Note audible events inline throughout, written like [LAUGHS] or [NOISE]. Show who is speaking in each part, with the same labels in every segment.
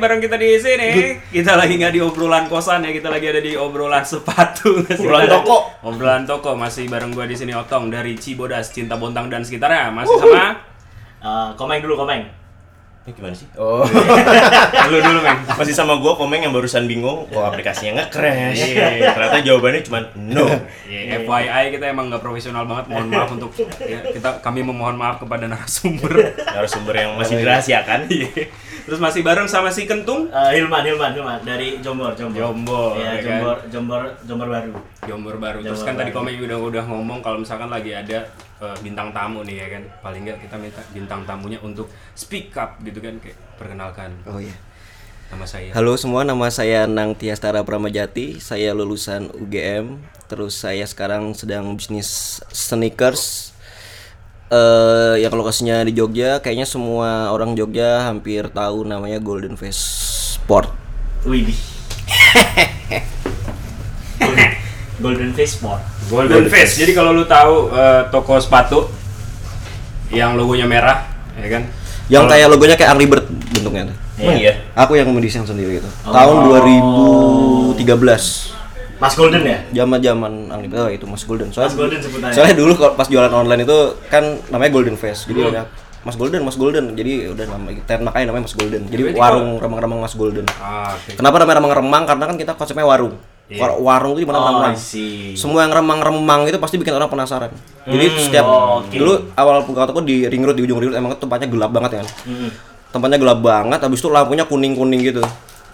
Speaker 1: bareng kita di sini Kita lagi nggak di obrolan kosan ya Kita lagi ada di obrolan sepatu [LAUGHS]
Speaker 2: Obrolan toko.
Speaker 1: Obrolan toko Masih bareng gua di sini Otong Dari Cibodas, Cinta Bontang dan sekitarnya Masih sama
Speaker 2: Eh, komeng dulu komeng.
Speaker 3: Ini gimana sih? Oh, [LAUGHS]
Speaker 1: Lu dulu men
Speaker 3: masih sama gua komeng yang barusan bingung, kok aplikasinya nge-crash. Ternyata jawabannya cuma no.
Speaker 1: Ya, FYI kita emang nggak profesional banget. Mohon [LAUGHS] maaf untuk ya, kita kami memohon maaf kepada narasumber.
Speaker 3: Narasumber yang masih dirahasiakan.
Speaker 1: Iya. Terus masih bareng sama si Kentung.
Speaker 2: Eh, Hilman Hilman Hilman dari Jombor Jombor.
Speaker 1: Jombor,
Speaker 2: Ya,
Speaker 1: ya kan?
Speaker 2: Jombor Jombor Jombor baru.
Speaker 1: Jombor baru. Terus
Speaker 2: Jombor
Speaker 1: kan tadi
Speaker 2: baru.
Speaker 1: Komeng udah udah ngomong kalau misalkan lagi ada eh, bintang tamu nih ya kan. Paling nggak kita minta bintang tamunya untuk speak up gitu kan kayak perkenalkan
Speaker 4: Oh iya.
Speaker 1: nama saya.
Speaker 4: Halo semua, nama saya Nang Tiastara Pramajati. Saya lulusan UGM. Terus saya sekarang sedang bisnis sneakers. Eh yang lokasinya di Jogja. Kayaknya semua orang Jogja hampir tahu namanya Golden Face Sport.
Speaker 2: Widih. [LAUGHS] Golden Face Sport.
Speaker 1: Golden Face. Jadi kalau lu tahu eh, toko sepatu yang logonya merah, ya kan?
Speaker 4: Yang kayak logonya kayak Angry Bird bentuknya tuh.
Speaker 3: Emang iya?
Speaker 4: Aku yang mendesain sendiri itu.
Speaker 2: Oh.
Speaker 4: Tahun 2013.
Speaker 2: Mas Golden ya?
Speaker 4: Zaman-zaman Angry Bird oh, itu Mas Golden. Soalnya,
Speaker 2: Mas Golden sebutannya.
Speaker 4: Soalnya dulu kalau pas jualan online itu kan namanya Golden Face. Jadi banyak Mas Golden, Mas Golden. Jadi udah nama kita makanya namanya Mas Golden. Jadi
Speaker 1: Berarti
Speaker 4: warung remang-remang Mas Golden.
Speaker 1: Ah, oke.
Speaker 4: Kenapa namanya remang-remang? Karena kan kita konsepnya warung. War- Warung itu di mana
Speaker 2: Oh.
Speaker 4: Semua yang remang-remang itu pasti bikin orang penasaran. Jadi setiap
Speaker 2: oh, oke.
Speaker 4: dulu awal buka toko di ring road di ujung ring road emang tempatnya gelap banget kan.
Speaker 2: Hmm.
Speaker 4: Tempatnya gelap banget, habis itu lampunya kuning-kuning gitu.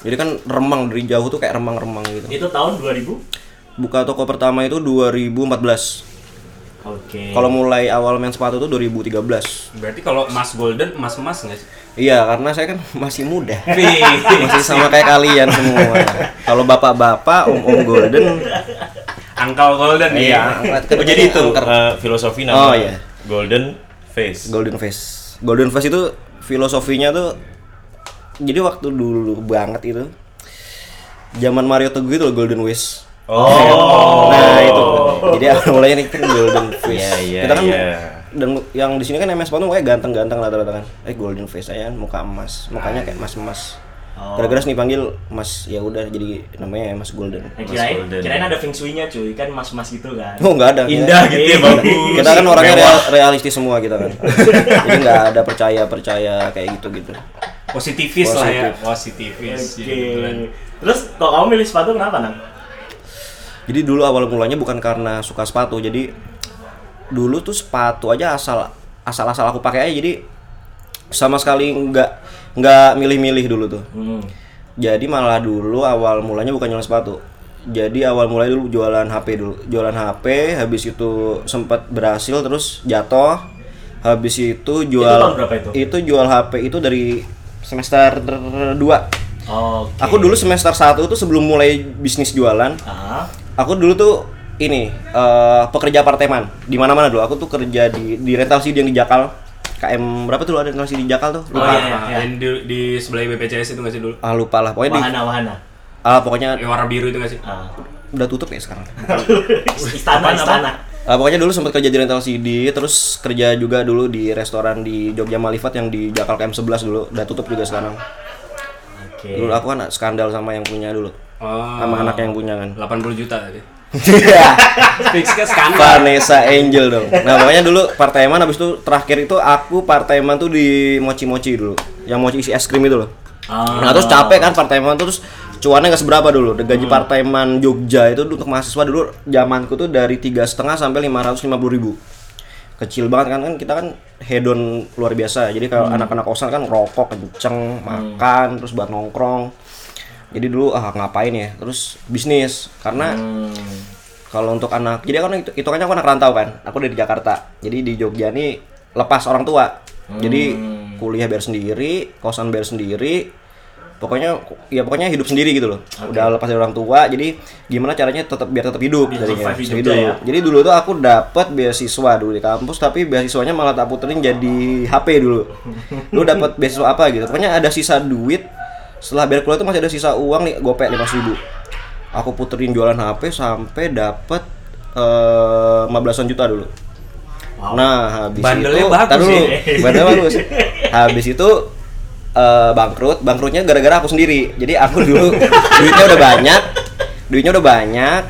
Speaker 4: Jadi kan remang dari jauh tuh kayak remang-remang gitu.
Speaker 2: Itu tahun 2000?
Speaker 4: Buka toko pertama itu 2014.
Speaker 2: Oke.
Speaker 4: Kalau mulai awal main sepatu tuh 2013.
Speaker 1: Berarti kalau Mas Golden emas-emas nggak sih?
Speaker 4: Iya, karena saya kan [LAUGHS] masih muda. Masih sama kayak kalian semua. Kalau bapak-bapak, om-om golden,
Speaker 1: Angkal Golden
Speaker 4: iya, angkat
Speaker 3: Oh, jadi itu eh, filosofi nama
Speaker 4: Oh, iya.
Speaker 3: Golden Face.
Speaker 4: golden face. Golden face itu filosofinya tuh jadi waktu dulu banget itu zaman Mario Teguh itu Golden Wish.
Speaker 3: Oh.
Speaker 4: Nah, itu. Jadi awal mulanya nih kan Golden [LAUGHS] Face.
Speaker 3: Iya, iya,
Speaker 4: Kita kan
Speaker 3: iya.
Speaker 4: dan yang di sini kan MS Sepatu kayak ganteng-ganteng rata-rata kan. Eh Golden Face kan muka emas, mukanya kayak emas-emas.
Speaker 2: Oh.
Speaker 4: Gara-gara sini panggil Mas ya udah jadi namanya Mas Golden.
Speaker 2: Nah, kirain,
Speaker 3: Golden.
Speaker 2: kirain ada feng shui-nya cuy, kan mas-mas gitu kan.
Speaker 4: Oh nggak ada.
Speaker 3: Indah
Speaker 4: Kita-
Speaker 3: gitu ya, bagus. [LAUGHS]
Speaker 4: Kita kan orangnya real- realistis semua kita kan. [LAUGHS] Jadi nggak ada percaya percaya kayak gitu gitu.
Speaker 1: Positivis lah ya.
Speaker 4: Positif.
Speaker 1: Positivis.
Speaker 2: Oke.
Speaker 1: ya, kebetulan.
Speaker 2: Terus kok kamu milih sepatu kenapa, Nang?
Speaker 4: Jadi dulu awal mulanya bukan karena suka sepatu. Jadi dulu tuh sepatu aja asal asal asal aku pakai aja. Jadi sama sekali nggak nggak milih-milih dulu tuh.
Speaker 2: Hmm.
Speaker 4: Jadi malah dulu awal mulanya bukan jualan sepatu. Jadi awal mulai dulu jualan HP dulu. Jualan HP, habis itu sempat berhasil terus jatuh. Habis itu jual
Speaker 2: tahun berapa itu?
Speaker 4: jual HP itu dari semester 2.
Speaker 2: Oke.
Speaker 4: Aku dulu semester 1 itu sebelum mulai bisnis jualan,
Speaker 2: Ah.
Speaker 4: aku dulu tuh ini eh, pekerja parteman di mana-mana dulu. Aku tuh kerja di di rental CD yang di Jakal. KM berapa tuh ada rental CD di Jakal tuh?
Speaker 2: Oh,
Speaker 4: Lupa.
Speaker 2: iya, iya.
Speaker 1: Ah, yang di, di sebelah BPJS itu nggak sih dulu?
Speaker 4: Ah lupa lah. Pokoknya di
Speaker 2: Wahana, wahana.
Speaker 4: ah, pokoknya
Speaker 1: Yang warna biru itu nggak sih?
Speaker 2: Ah.
Speaker 4: udah tutup ya sekarang. [LAUGHS]
Speaker 2: istana, istana.
Speaker 4: Ah, pokoknya dulu sempat kerja di rental CD, terus kerja juga dulu di restoran di Jogja Malifat yang di Jakal KM 11 dulu. Udah tutup juga sekarang.
Speaker 2: Oke.
Speaker 4: Dulu aku kan skandal sama yang punya dulu.
Speaker 1: Oh.
Speaker 4: Sama anak yang punya kan.
Speaker 1: 80 juta tadi.
Speaker 4: Iya.
Speaker 1: Fix ke skandal.
Speaker 4: Vanessa Angel dong. Nah pokoknya dulu parteman habis itu terakhir itu aku parteman tuh di Mochi Mochi dulu. Yang mochi isi es krim itu loh.
Speaker 2: Ah.
Speaker 4: Nah terus capek kan parteman tuh terus cuannya nggak seberapa dulu. Gaji parteman Jogja itu untuk mahasiswa dulu zamanku tuh dari tiga setengah sampai lima ratus lima puluh ribu. Kecil banget kan kan kita kan hedon luar biasa. Jadi kalau anak-anak kosan kan rokok kenceng, makan, terus buat nongkrong. Jadi dulu ah ngapain ya? Terus bisnis karena
Speaker 2: Hmm.
Speaker 4: kalau untuk anak, jadi kan itu hitungannya aku anak rantau kan. Aku dari Jakarta. Jadi di Jogja nih lepas orang tua. Jadi kuliah bayar sendiri, kosan bayar sendiri. pokoknya ya pokoknya hidup sendiri gitu loh udah lepas dari orang tua jadi gimana caranya tetap biar tetap hidup
Speaker 2: Biar
Speaker 4: Bisa
Speaker 2: hidupnya ya.
Speaker 4: jadi dulu tuh aku dapat beasiswa dulu di kampus tapi beasiswanya malah tak puterin jadi HP dulu lu dapat beasiswa apa gitu pokoknya ada sisa duit setelah bayar kuliah tuh masih ada sisa uang nih gopek lima ribu aku puterin jualan HP sampai dapat eh 15 juta dulu Nah, habis
Speaker 1: Bandelnya
Speaker 4: itu
Speaker 1: bagus
Speaker 4: tar dulu,
Speaker 1: ya.
Speaker 4: bandelnya [LAUGHS] bagus. Habis itu eh, bangkrut, bangkrutnya gara-gara aku sendiri. Jadi aku dulu duitnya udah banyak, duitnya udah banyak,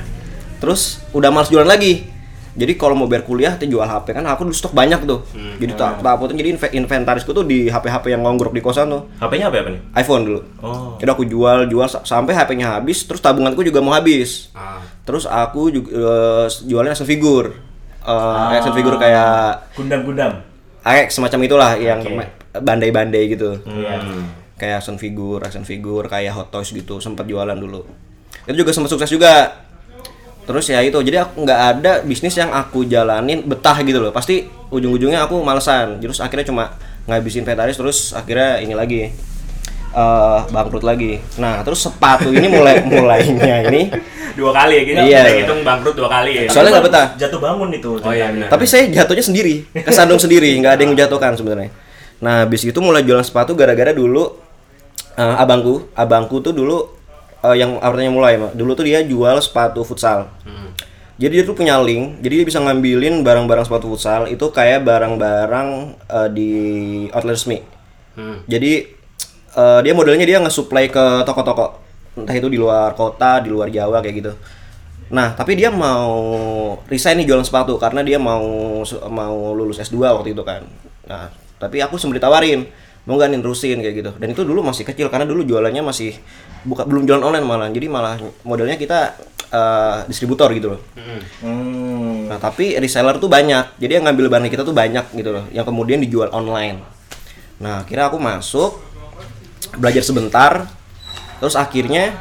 Speaker 4: terus udah males jualan lagi. Jadi kalau mau bayar kuliah, tuh jual HP kan aku dulu stok banyak tuh. Jadi tak tak apa tuh jadi inve- inventarisku tuh di HP-HP yang ngongkrok di kosan tuh.
Speaker 3: HP-nya apa, apa nih?
Speaker 4: iPhone dulu.
Speaker 3: Oh.
Speaker 4: Jadi aku jual, jual sa- sampai HP-nya habis, terus tabunganku juga mau habis.
Speaker 1: Ah.
Speaker 4: Terus aku juga eh, jualnya action figure. Eh, action figure kayak
Speaker 2: Gundam-gundam.
Speaker 4: kayak semacam itulah yang
Speaker 2: Oke.
Speaker 4: me- bandai-bandai gitu.
Speaker 2: Iya.
Speaker 4: Kayak action figure, action figure kayak Hot Toys gitu, sempat jualan dulu. Itu juga sempat sukses juga. Terus ya itu, jadi aku nggak ada bisnis yang aku jalanin betah gitu loh. Pasti ujung-ujungnya aku malesan. Terus akhirnya cuma ngabisin inventaris terus akhirnya ini lagi eh bangkrut lagi. Nah, terus sepatu ini mulai [LAUGHS] mulainya ini
Speaker 1: Dua kali ya gitu.
Speaker 4: Iya.
Speaker 1: Kita hitung bangkrut dua kali ya.
Speaker 4: Soalnya nggak betah.
Speaker 2: Jatuh bangun itu.
Speaker 1: Oh iya benar.
Speaker 4: Tapi saya jatuhnya sendiri, kesandung sendiri, nggak ada yang menjatuhkan sebenarnya. Nah, habis itu mulai jualan sepatu gara-gara dulu eh, abangku, abangku tuh dulu eh, yang artinya mulai, dulu tuh dia jual sepatu futsal. Jadi dia tuh punya link, jadi dia bisa ngambilin barang-barang sepatu futsal itu kayak barang-barang eh, di outlet resmi.
Speaker 1: Hmm.
Speaker 4: Jadi eh, dia modelnya dia nge-supply ke toko-toko entah itu di luar kota, di luar Jawa kayak gitu. Nah, tapi dia mau resign nih jualan sepatu karena dia mau mau lulus S2 waktu itu kan. Nah, tapi aku sempat ditawarin mau nggak nih nerusin kayak gitu. Dan itu dulu masih kecil karena dulu jualannya masih buka belum jualan online malah. Jadi malah modelnya kita eh, distributor gitu loh.
Speaker 2: Hmm.
Speaker 4: Nah, tapi reseller tuh banyak. Jadi yang ngambil barang kita tuh banyak gitu loh, yang kemudian dijual online. Nah, akhirnya aku masuk belajar sebentar. Terus akhirnya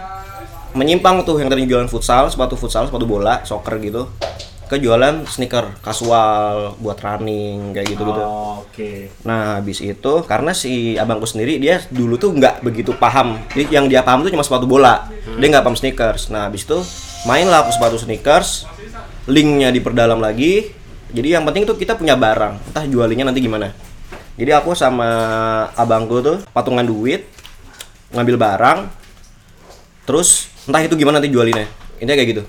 Speaker 4: menyimpang tuh yang tadi jualan futsal, sepatu futsal, sepatu bola, soccer gitu. Ke jualan sneaker kasual buat running kayak gitu-gitu.
Speaker 2: Oh, Oke.
Speaker 4: Nah, habis itu karena si abangku sendiri dia dulu tuh nggak begitu paham. Jadi yang dia paham tuh cuma sepatu bola. Dia nggak paham sneakers. Nah, habis itu mainlah aku sepatu sneakers. Linknya diperdalam lagi. Jadi yang penting tuh kita punya barang. Entah jualinnya nanti gimana. Jadi aku sama abangku tuh patungan duit, ngambil barang, terus entah itu gimana nanti jualinnya. Intinya kayak gitu.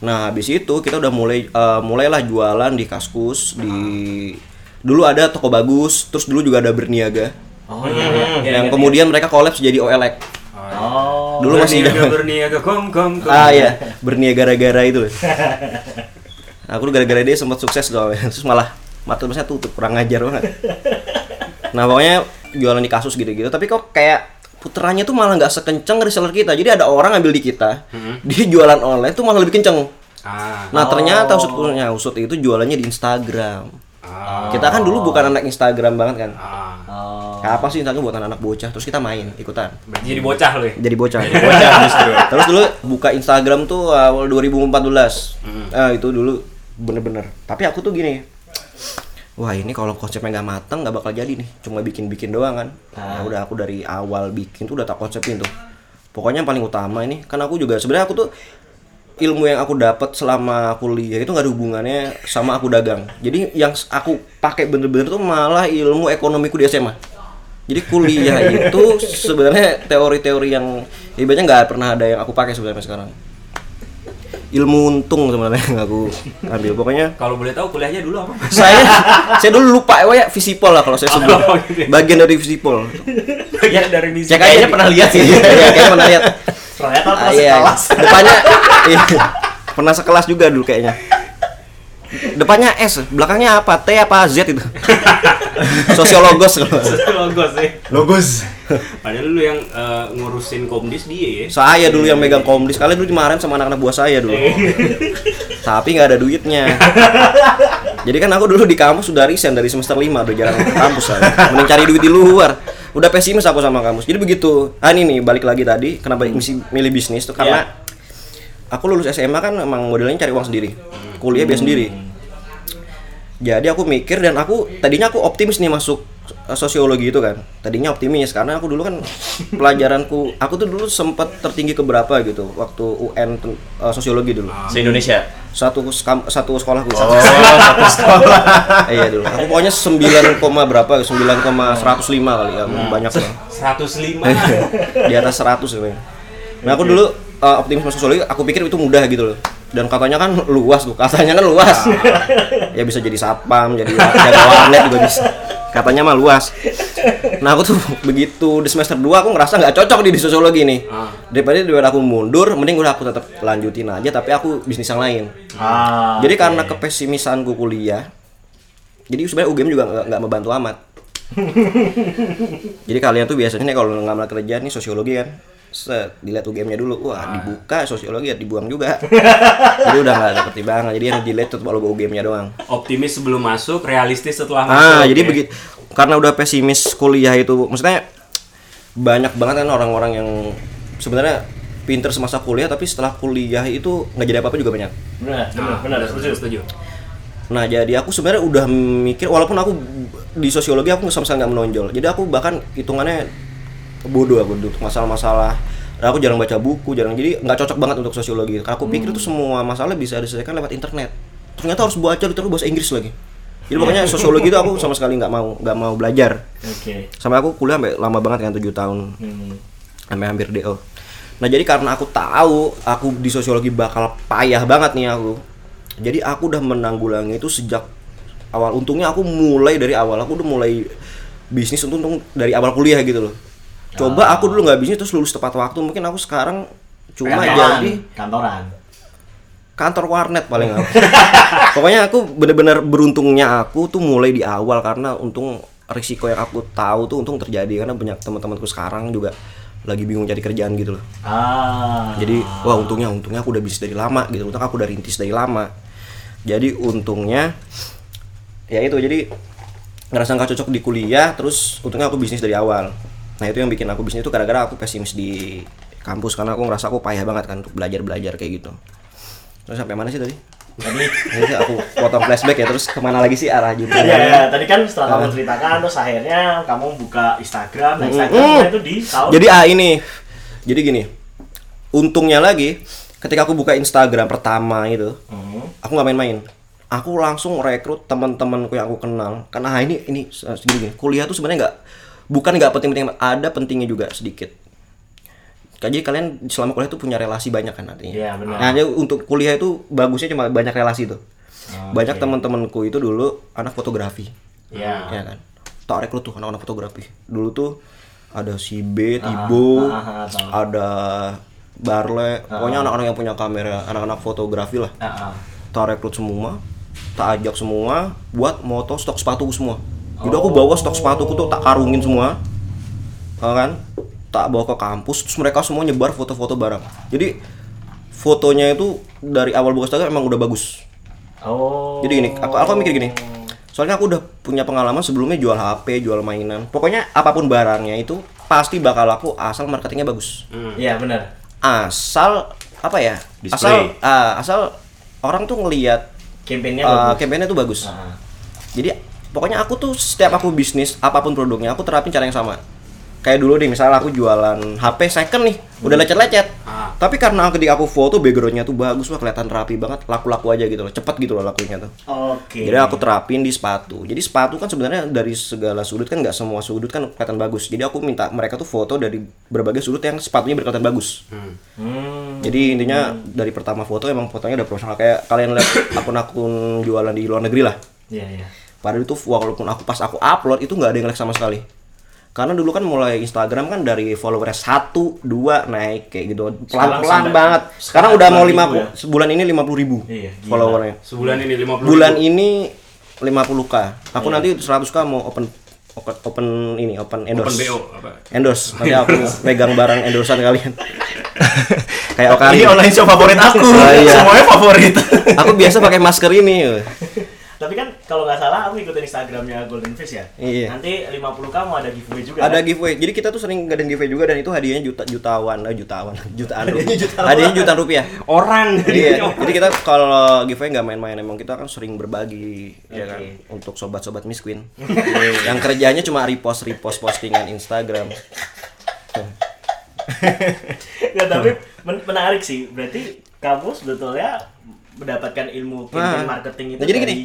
Speaker 4: Nah, habis itu kita udah mulai eh, mulailah jualan di Kaskus di dulu ada toko bagus, terus dulu juga ada Berniaga.
Speaker 2: Oh iya. iya.
Speaker 4: yang kemudian mereka kolaps jadi OLX.
Speaker 2: Oh.
Speaker 4: Dulu masih
Speaker 1: berniaga berniaga kom kom kom.
Speaker 4: Ah iya, Berniaga gara-gara itu. Aku tuh gara-gara dia sempat sukses dong, [LAUGHS] terus malah marketplace tutup, kurang ngajar banget. Nah, pokoknya jualan di kasus gitu-gitu, tapi kok kayak puterannya tuh malah nggak sekenceng reseller kita. Jadi ada orang ngambil di kita, [LAUGHS] dia jualan online tuh malah lebih kenceng.
Speaker 1: Ah.
Speaker 4: Nah ternyata usut punya usut itu jualannya di Instagram.
Speaker 1: Ah.
Speaker 4: Kita kan dulu bukan anak Instagram banget kan.
Speaker 1: Ah.
Speaker 2: Oh.
Speaker 4: Kayak apa sih Instagram buat anak-anak bocah? Terus kita main ikutan.
Speaker 1: Jadi bocah lu ya.
Speaker 4: Jadi bocah.
Speaker 1: Bocah justru. [LAUGHS]
Speaker 4: Terus dulu buka Instagram tuh awal 2014. Ah itu dulu bener-bener. Tapi aku tuh gini. Wah ini kalau konsepnya nggak mateng nggak bakal jadi nih. Cuma bikin-bikin doang kan. Ya udah aku dari awal bikin tuh udah tak konsepin tuh. Pokoknya yang paling utama ini kan aku juga sebenarnya aku tuh ilmu yang aku dapat selama kuliah itu nggak ada hubungannya sama aku dagang. Jadi yang aku pakai bener-bener tuh malah ilmu ekonomiku di SMA. Jadi kuliah [LAUGHS] itu sebenarnya teori-teori yang ibaratnya nggak pernah ada yang aku pakai sebenarnya sekarang. Ilmu untung sebenarnya yang aku ambil. Pokoknya
Speaker 1: Kalau boleh tahu kuliahnya dulu apa? [LAUGHS]
Speaker 4: Saya saya dulu lupa ya visipol lah kalau saya sebut.
Speaker 1: Oh, gitu ya.
Speaker 4: Bagian dari visipol.
Speaker 1: Ya dari misi.
Speaker 4: Cek aja pernah lihat sih. Iya, kayaknya pernah lihat.
Speaker 2: Ternyata
Speaker 4: Ah,
Speaker 2: pas
Speaker 4: iya.
Speaker 2: kelas.
Speaker 4: Depannya iya. pernah sekelas juga dulu kayaknya. Depannya S, belakangnya apa? T apa Z itu? [LAUGHS] Sosiologos kalau.
Speaker 1: Logos ya.
Speaker 2: Logos.
Speaker 1: Padahal lu yang eh, ngurusin komdis dia ya.
Speaker 4: Saya dulu yang megang komdis. Kalian dulu dimarahin sama anak-anak buah saya dulu. [LAUGHS] Tapi nggak ada duitnya. Jadi kan aku dulu di kampus sudah resign dari semester 5 udah jarang ke kampus saya. Mending cari duit di luar. Udah pesimis aku sama kampus. Jadi begitu. Ah ini nih balik lagi tadi kenapa misi milih bisnis tuh karena aku lulus SMA kan emang modelnya cari uang sendiri. Kuliah biaya sendiri. Jadi aku mikir dan aku tadinya aku optimis nih masuk eh, sosiologi itu kan. Tadinya optimis karena aku dulu kan [LAUGHS] pelajaranku aku tuh dulu sempat tertinggi ke berapa gitu waktu UN ten- eh, sosiologi dulu.
Speaker 3: Se Indonesia.
Speaker 4: satu satu sekolahku
Speaker 3: Oh, satu sekolah. [LAUGHS] [LAUGHS]
Speaker 4: iya dulu. Aku pokoknya 9, koma berapa 9,105 kali ya banyak lah
Speaker 1: 105
Speaker 4: di atas 100 sebenarnya. Nah aku dulu uh, optimis masuk sosiologi, aku pikir itu mudah gitu loh. Dan katanya kan luas tuh, katanya kan luas. [LAUGHS] ya bisa jadi satpam, jadi jaga warnet juga bisa. Katanya mah luas. Nah aku tuh [LAUGHS] begitu di semester 2 aku ngerasa nggak cocok di, di sosiologi nih. Daripada daripada aku mundur, mending udah aku tetap lanjutin aja tapi aku bisnis yang lain.
Speaker 2: Ah.
Speaker 4: Jadi
Speaker 2: oke.
Speaker 4: karena kepesimisanku kuliah, jadi sebenarnya UGM juga nggak membantu amat. [LAUGHS] jadi kalian tuh biasanya nih kalau ngambil kerja nih sosiologi kan, set dilihat UGM-nya dulu, wah dibuka sosiologi ya dibuang juga. [LAUGHS] jadi udah nggak ada pertimbangan, jadi yang dilihat tuh logo UGM-nya doang.
Speaker 1: optimis sebelum masuk realistis setelah masuk
Speaker 4: Ah, jadi begitu karena udah pesimis kuliah itu, maksudnya banyak banget kan orang-orang yang sebenarnya pinter semasa kuliah tapi setelah kuliah itu nggak jadi apa-apa juga banyak.
Speaker 2: Benar, benar,
Speaker 1: Ah,
Speaker 2: benar, setuju.
Speaker 1: setuju
Speaker 4: Nah jadi aku sebenarnya udah mikir walaupun aku di sosiologi aku sama sekali nggak menonjol. Jadi aku bahkan hitungannya bodoh aku untuk masalah-masalah. Aku jarang baca buku, jarang jadi nggak cocok banget untuk sosiologi. Aku pikir itu semua masalah bisa diselesaikan lewat internet. Ternyata harus baca terus bahasa Inggris lagi. Jadi pokoknya [LAUGHS] sosiologi itu aku sama sekali nggak mau nggak mau belajar.
Speaker 2: Oke.
Speaker 4: Sampai aku kuliah sampai lama banget kan 7 tahun
Speaker 2: Hmm.
Speaker 4: sampai hampir DO. Nah jadi karena aku tahu aku di sosiologi bakal payah banget nih aku. Jadi aku udah menanggulangi itu sejak awal. Untungnya aku mulai dari awal. Aku udah mulai bisnis untung, untung dari awal kuliah gitu loh. Coba aku dulu nggak bisnis terus lulus tepat waktu. Mungkin aku sekarang cuma
Speaker 2: Kantoran,
Speaker 4: jadi
Speaker 2: kantoran.
Speaker 4: kantor warnet paling aku. [LAUGHS] Pokoknya aku bener-bener beruntungnya aku tuh mulai di awal karena untung risiko yang aku tahu tuh untung terjadi karena banyak teman-temanku sekarang juga lagi bingung cari kerjaan gitu loh.
Speaker 2: Ah.
Speaker 4: Jadi wah untungnya untungnya aku udah bisnis dari lama gitu. Untung aku udah rintis dari lama. Jadi untungnya ya itu jadi ngerasa nggak cocok di kuliah terus untungnya aku bisnis dari awal. Nah itu yang bikin aku bisnis itu gara-gara aku pesimis di kampus karena aku ngerasa aku payah banget kan untuk belajar-belajar kayak gitu. Terus sampai mana sih tadi?
Speaker 2: Tadi
Speaker 4: aku potong flashback ya terus ke mana lagi sih arah
Speaker 2: ya,
Speaker 4: judulnya?
Speaker 2: ya, tadi kan setelah
Speaker 4: Ah.
Speaker 2: kamu ceritakan terus akhirnya kamu buka Instagram, nah
Speaker 4: Mm,
Speaker 2: Instagramnya
Speaker 4: mm.
Speaker 2: itu di tahun
Speaker 4: Jadi ah ini, jadi gini, untungnya lagi ketika aku buka Instagram pertama itu,
Speaker 2: Hmm.
Speaker 4: aku nggak main-main. Aku langsung rekrut teman-temanku yang aku kenal. Karena ah, ini ini segini gini. Kuliah tuh sebenarnya nggak bukan nggak penting-penting, ada pentingnya juga sedikit. Jadi kalian selama kuliah tuh punya relasi banyak kan artinya.
Speaker 2: Iya, benar.
Speaker 4: Nah, jadi untuk kuliah itu bagusnya cuma banyak relasi tuh. Banyak teman-temanku itu dulu anak fotografi.
Speaker 2: Iya.
Speaker 4: Ya kan. Tak rekrut tuh anak-anak fotografi. Dulu tuh ada si B, Tibo,
Speaker 2: ah, ah,
Speaker 4: ada Barle, pokoknya anak-anak yang punya kamera, anak-anak fotografi lah.
Speaker 2: Ah, ah.
Speaker 4: Tak rekrut semua, tak ajak semua buat moto stok sepatu semua. Jadi aku bawa stok sepatuku tuh tak karungin semua. Ya kan? Tak bawa ke kampus terus mereka semua nyebar foto-foto barang. Jadi fotonya itu dari awal buka Instagram emang udah bagus.
Speaker 2: Oh.
Speaker 4: Jadi gini, aku, aku mikir gini. Soalnya aku udah punya pengalaman sebelumnya jual HP, jual mainan. Pokoknya apa pun barangnya itu pasti bakal laku asal marketingnya bagus.
Speaker 2: Iya, benar.
Speaker 4: Asal apa ya?
Speaker 3: Display.
Speaker 4: Asal ah, asal orang tuh ngelihat
Speaker 2: Campaignnya
Speaker 4: uh,
Speaker 2: bagus.
Speaker 4: campaignnya tuh bagus.
Speaker 2: Ah, ah.
Speaker 4: Jadi pokoknya aku tuh setiap aku bisnis apa pun produknya aku terapin cara yang sama. Kayak dulu nih misalnya aku jualan HP second nih, udah lecet-lecet.
Speaker 1: Ah.
Speaker 4: Tapi karena ketika aku foto backgroundnya tuh bagus, wah kelihatan rapi banget, laku-laku aja gitu loh, cepet gitu loh lakunya tuh.
Speaker 2: Oke.
Speaker 4: Jadi aku terapin di sepatu. Jadi sepatu kan sebenarnya dari segala sudut kan nggak semua sudut kan kelihatan bagus. Jadi aku minta mereka tuh foto dari berbagai sudut yang sepatunya berkelihatan bagus.
Speaker 2: Hmm.
Speaker 4: Jadi intinya dari pertama foto emang fotonya udah profesional kayak kalian lihat [COUGHS] akun-akun jualan di luar negeri lah.
Speaker 2: Iya, iya.
Speaker 4: Padahal itu walaupun aku pas aku upload itu nggak ada yang like sama sekali. Karena dulu kan mulai Instagram kan dari followernya satu dua naik kayak gitu pelan-pelan banget. Sekarang
Speaker 2: sekarang
Speaker 4: udah mau
Speaker 2: 50.000
Speaker 4: lima
Speaker 2: ya?
Speaker 4: sebulan ini lima puluh ribu
Speaker 2: Iya, gila.
Speaker 4: followernya.
Speaker 1: Sebulan ini 50
Speaker 4: Bulan
Speaker 1: ribu.
Speaker 4: ini 50k. Aku
Speaker 2: Iya.
Speaker 4: nanti 100k mau open open, open ini open endorse.
Speaker 1: Open BO apa?
Speaker 4: Endorse. Nanti aku [LAUGHS] megang barang endorsean kalian. [LAUGHS] Kayak Okari.
Speaker 3: Ini online shop favorit aku.
Speaker 4: Oh, iya.
Speaker 3: Semuanya favorit.
Speaker 4: Aku biasa pakai masker ini. [LAUGHS]
Speaker 2: Tapi kan kalau nggak salah aku ikutin Instagramnya Golden Fish ya.
Speaker 4: Iya.
Speaker 2: Nanti 50 kamu ada giveaway juga.
Speaker 4: Ada
Speaker 2: kan?
Speaker 4: giveaway. Jadi kita tuh sering ngadain giveaway juga dan itu hadiahnya juta jutawan, eh, jutawan, [LAUGHS] jutaan.
Speaker 2: Hadiahnya jutawan.
Speaker 4: Hadiahnya jutaan rupiah.
Speaker 1: Orang.
Speaker 4: iya. Jadi kita kalau giveaway nggak main-main emang kita kan sering berbagi ya kan untuk sobat-sobat Miss Queen. [LAUGHS] yang kerjanya cuma repost repost postingan Instagram.
Speaker 2: Nggak, [LAUGHS] tapi men- menarik sih. Berarti kamu sebetulnya mendapatkan ilmu campaign marketing itu
Speaker 4: Nah, jadi
Speaker 2: dari
Speaker 4: gini,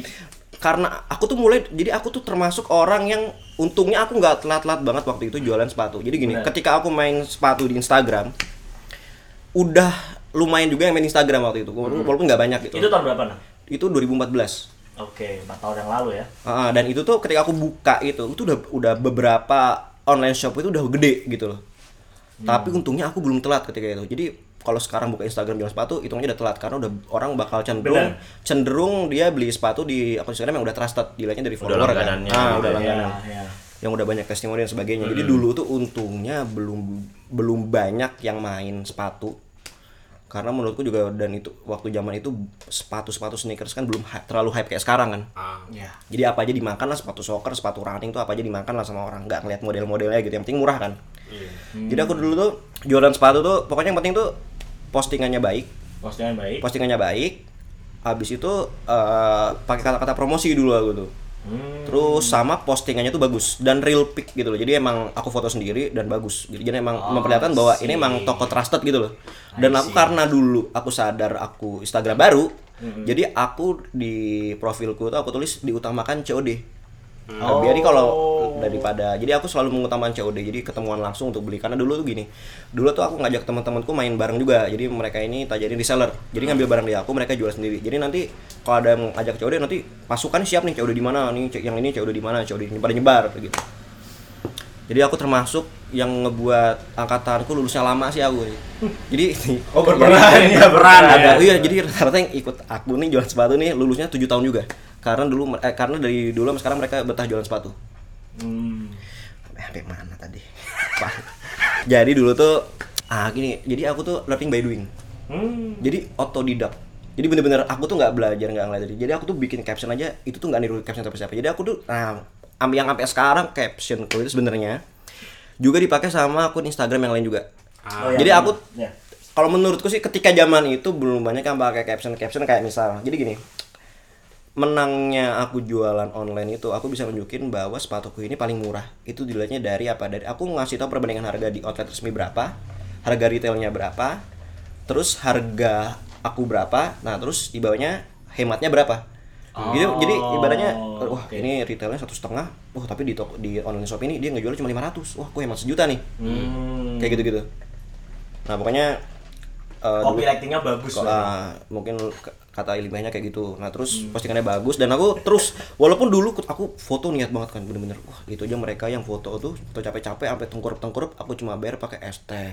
Speaker 4: karena aku tuh mulai, jadi aku tuh termasuk orang yang untungnya aku nggak telat-telat banget waktu itu jualan sepatu. Jadi gini,
Speaker 2: Benar.
Speaker 4: ketika aku main sepatu di Instagram, udah lumayan juga yang main Instagram waktu itu, walaupun walaupun nggak banyak gitu.
Speaker 2: itu tahun berapa nah?
Speaker 4: Itu 2014.
Speaker 2: Oke, 4 tahun yang lalu ya.
Speaker 4: Ah, dan itu tuh ketika aku buka itu, itu udah udah beberapa online shop itu udah gede gitu loh. Tapi untungnya aku belum telat ketika itu. Jadi kalau sekarang buka Instagram jualan sepatu, hitungnya udah telat karena udah orang bakal cenderung
Speaker 2: Benar.
Speaker 4: cenderung dia beli sepatu di akun Instagram yang udah trusted, dilihatnya dari
Speaker 3: Udah
Speaker 4: follower kan.
Speaker 3: langganannya.
Speaker 4: Ah, udah
Speaker 3: Iya,
Speaker 4: langganan.
Speaker 2: ya.
Speaker 4: Yang udah banyak testimoni dan sebagainya. Jadi dulu tuh untungnya belum belum banyak yang main sepatu. Karena menurutku juga dan itu waktu zaman itu sepatu-sepatu sneakers kan belum hy- terlalu hype kayak sekarang kan.
Speaker 1: Ah.
Speaker 2: Ya.
Speaker 4: Jadi apa aja dimakan lah sepatu soccer, sepatu running tuh apa aja dimakan lah sama orang. Nggak ngeliat model-modelnya gitu. Yang penting murah kan. Jadi aku dulu tuh jualan sepatu tuh pokoknya yang penting tuh postingannya baik,
Speaker 2: Postingan baik.
Speaker 4: postingannya baik. Habis itu eh, pakai kata-kata promosi dulu aku tuh.
Speaker 2: Hmm.
Speaker 4: Terus sama postingannya tuh bagus dan real pic gitu loh. Jadi emang aku foto sendiri dan bagus. Jadi, jadi emang memperlihatkan bahwa ini emang toko trusted gitu loh. Dan aku karena dulu aku sadar aku Instagram baru, jadi aku di profilku tuh aku tulis diutamakan COD. Nah, biar kalau daripada jadi aku selalu mengutamakan COD jadi ketemuan langsung untuk beli. Karena dulu tuh gini dulu tuh aku ngajak teman-temanku main bareng juga. Jadi mereka ini tak jadi reseller. Jadi ngambil barang di aku mereka jual sendiri. Jadi nanti kalau ada yang ngajak COD nanti pasukan siap nih COD di mana nih yang ini COD di mana COD nyebar nyebar gitu. Jadi aku termasuk yang ngebuat angkatanku lulusnya lama sih aku. Jadi [LAUGHS]
Speaker 2: Oh, [LAUGHS] berperan ya,
Speaker 1: berperan
Speaker 4: ada. iya jadi rata-rata yang ikut aku nih jualan sepatu nih lulusnya tujuh tahun juga karena dulu eh, karena dari dulu sampai sekarang mereka betah jualan sepatu.
Speaker 2: Hmm.
Speaker 4: sampai mana tadi? Jadi dulu tuh ah gini jadi aku tuh learning by doing.
Speaker 2: Hmm.
Speaker 4: jadi otodidak jadi bener-bener aku tuh nggak belajar nggak ngeliat jadi aku tuh bikin caption aja itu tuh nggak niru caption siapa siapa. Jadi aku tuh nah am- yang sampai sekarang caption itu sebenarnya juga dipakai sama akun Instagram yang lain juga.
Speaker 2: Oh, ya,
Speaker 4: jadi aku
Speaker 2: Ya.
Speaker 4: kalau menurutku sih ketika zaman itu belum banyak yang pakai caption caption kayak misal. Jadi gini menangnya aku jualan online itu aku bisa nunjukin bahwa sepatuku ini paling murah. Itu dilihatnya dari apa? Dari aku ngasih tahu perbandingan harga di outlet resmi berapa harga retailnya berapa terus harga aku berapa nah terus di bawahnya hematnya berapa. Gitu jadi ibaratnya wah
Speaker 2: oke.
Speaker 4: ini retailnya satu setengah wah tapi di toko di online shop ini dia ngejual cuma 500 wah aku hemat sejuta nih.
Speaker 2: Hmm.
Speaker 4: kayak gitu gitu nah pokoknya eh, dulu-
Speaker 2: Copywritingnya bagus
Speaker 4: Kok,
Speaker 2: lah.
Speaker 4: ah, mungkin kata ilmiahnya kayak gitu. Nah terus postingannya bagus dan aku terus walaupun dulu ku- aku foto niat banget kan bener-bener wah itu aja mereka yang foto tuh foto capek-capek sampai tengkurup-tengkurup aku cuma bayar pakai es teh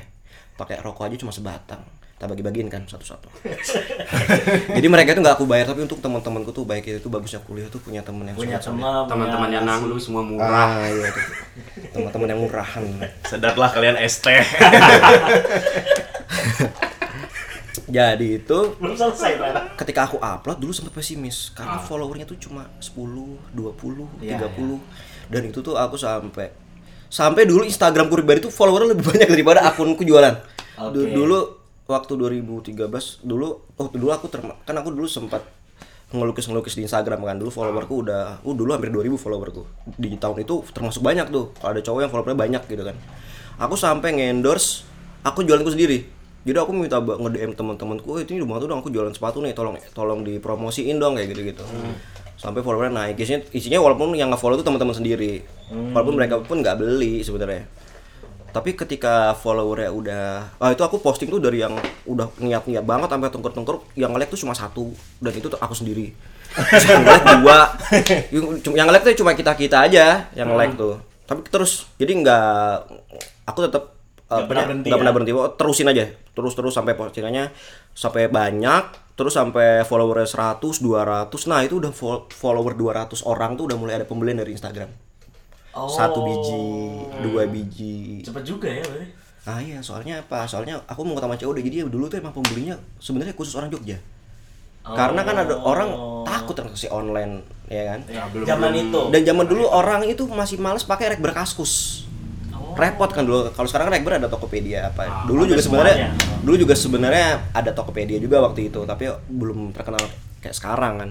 Speaker 4: pakai rokok aja cuma sebatang tak bagi-bagiin kan satu-satu [LAUGHS] jadi mereka itu nggak aku bayar tapi untuk teman-temanku tuh baik itu bagusnya kuliah tuh punya temen yang
Speaker 2: Punya teman,
Speaker 1: Teman-teman yang nanglu semua murah.
Speaker 4: ah iya teman-teman yang murahan
Speaker 3: Sedarlah kalian ST. [LAUGHS]
Speaker 4: jadi itu
Speaker 2: belum selesai
Speaker 4: ketika aku upload dulu sempat pesimis. Karena followernya tuh cuma 10, 20,
Speaker 2: Iya,
Speaker 4: 30 dan itu tuh aku sampai sampai dulu Instagram pribadi tuh followernya lebih [LAUGHS] banyak daripada akunku jualan.
Speaker 2: Oke.
Speaker 4: Dulu waktu 2013 dulu oh dulu aku terma- kan aku dulu sempat ngelukis-ngelukis di Instagram kan. Dulu followerku udah uh dulu hampir 2000 followerku. Di tahun itu termasuk banyak tuh. Kalau ada cowok yang followernya banyak gitu kan. Aku sampai nge-endorse aku jualanku sendiri jadi aku minta ba- nge-DM teman-temanku "Eh, ini rumah tuh dong aku jualan sepatu nih tolong tolong dipromosiin dong kayak gitu-gitu. Sampai followernya naik. Isinya, isinya walaupun yang nge-follow tuh teman-teman sendiri. Walaupun mereka pun nggak beli sebenarnya. Tapi ketika followernya udah ah itu aku posting tuh dari yang udah niat-niat banget sampai tengkur-tengkur yang nge-like tuh cuma satu. Dan itu tuh aku sendiri. [LAUGHS] Yang nge-like dua. Yang, nge-like tuh cuma kita-kita aja yang nge-like tuh. Tapi terus jadi nggak aku tetap
Speaker 2: Nggak pernah berhenti
Speaker 4: nggak
Speaker 2: ya?
Speaker 4: pernah berhenti Oh, terusin aja terus terus sampai postingannya sampai banyak terus sampai followernya 100 200 nah itu udah fol- follower 200 orang tuh udah mulai ada pembelian dari Instagram
Speaker 2: Oh.
Speaker 4: satu biji dua biji
Speaker 2: Cepet juga ya berarti.
Speaker 4: Ah iya, soalnya apa? Soalnya aku mau sama COD jadi ya dulu tuh emang pembelinya sebenarnya khusus orang Jogja. Karena kan ada orang takut transaksi online, ya kan?
Speaker 2: Ya,
Speaker 1: belum-
Speaker 2: zaman
Speaker 1: belum-
Speaker 2: itu.
Speaker 4: Dan zaman dulu orang itu masih males pakai Rekber Kaskus. Repot kan dulu. Kalau sekarang kan Rekber ada Tokopedia apa.
Speaker 1: Ah,
Speaker 4: dulu juga sebenarnya dulu juga sebenarnya ada Tokopedia juga waktu itu, tapi belum terkenal kayak sekarang kan.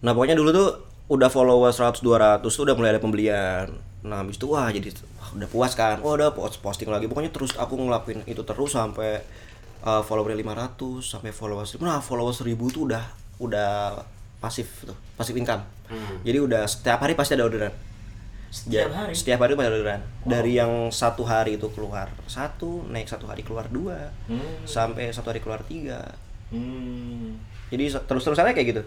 Speaker 4: Nah, pokoknya dulu tuh udah followers 100 200 tuh udah mulai ada pembelian. Nah, habis itu wah jadi wah, udah puas kan. Oh, udah post posting lagi. Pokoknya terus aku ngelakuin itu terus sampai uh, followernya 500 sampai followers nah followers 1000 tuh udah udah pasif tuh, pasif income. Jadi udah setiap hari pasti ada orderan.
Speaker 2: Setiap hari?
Speaker 4: Setiap hari pasti ada orderan. Dari yang satu hari itu keluar satu, naik satu hari keluar dua,
Speaker 2: Hmm.
Speaker 4: sampai satu hari keluar tiga.
Speaker 2: Hmm.
Speaker 4: Jadi terus terusannya kayak gitu.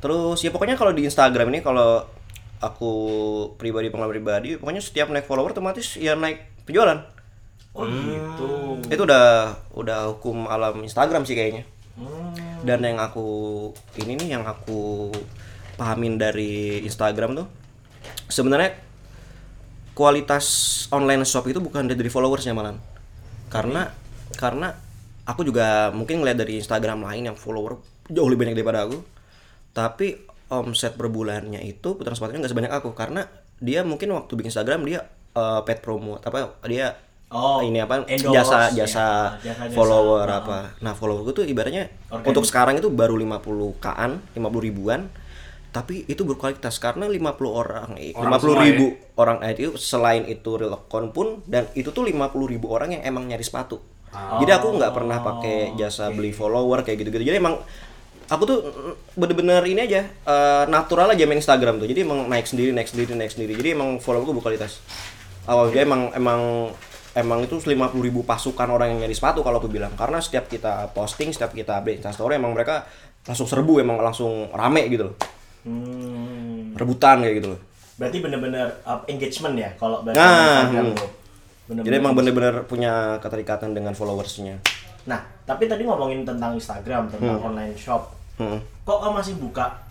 Speaker 4: Terus ya pokoknya kalau di Instagram ini kalau aku pribadi pengalaman pribadi, pokoknya setiap naik follower otomatis ya naik penjualan.
Speaker 2: Oh gitu.
Speaker 4: Itu udah udah hukum alam Instagram sih kayaknya.
Speaker 2: Hmm.
Speaker 4: Dan yang aku ini nih yang aku pahamin dari Instagram tuh sebenarnya kualitas online shop itu bukan dari followersnya malah. Karena karena aku juga mungkin ngeliat dari Instagram lain yang follower jauh lebih banyak daripada aku. Tapi omset per bulannya itu putaran sepatunya nggak sebanyak aku karena dia mungkin waktu bikin Instagram dia eh, paid promo apa dia
Speaker 2: Oh,
Speaker 4: ini apa
Speaker 2: endorse,
Speaker 4: jasa
Speaker 2: ya.
Speaker 4: jasa follower
Speaker 2: Oh.
Speaker 4: apa. Nah, follower gue tuh ibaratnya
Speaker 2: Organik.
Speaker 4: untuk sekarang itu baru 50 kaan, 50 ribuan. Tapi itu berkualitas karena 50 orang,
Speaker 1: Orang
Speaker 4: 50
Speaker 1: semua
Speaker 4: ribu orang itu selain itu real account pun dan itu tuh 50 ribu orang yang emang nyari sepatu. Jadi aku nggak pernah pakai jasa beli follower kayak gitu-gitu. Jadi emang aku tuh bener-bener ini aja eh, natural aja main Instagram tuh. Jadi emang naik sendiri, naik sendiri, naik sendiri. Jadi emang followerku berkualitas. Awal dia emang emang emang itu 50 ribu pasukan orang yang nyari sepatu kalau aku bilang karena setiap kita posting setiap kita update instastory emang mereka langsung serbu emang langsung rame gitu loh
Speaker 2: Hmm.
Speaker 4: rebutan kayak gitu loh
Speaker 2: Berarti bener-bener uh, engagement ya kalau bahasa
Speaker 4: Nah,
Speaker 2: Instagram
Speaker 4: hmm.
Speaker 2: tuh. Bener-bener
Speaker 4: jadi emang bener-bener punya keterikatan dengan followersnya
Speaker 2: Nah, tapi tadi ngomongin tentang Instagram, tentang online shop.
Speaker 4: Hmm.
Speaker 2: Kok kamu masih buka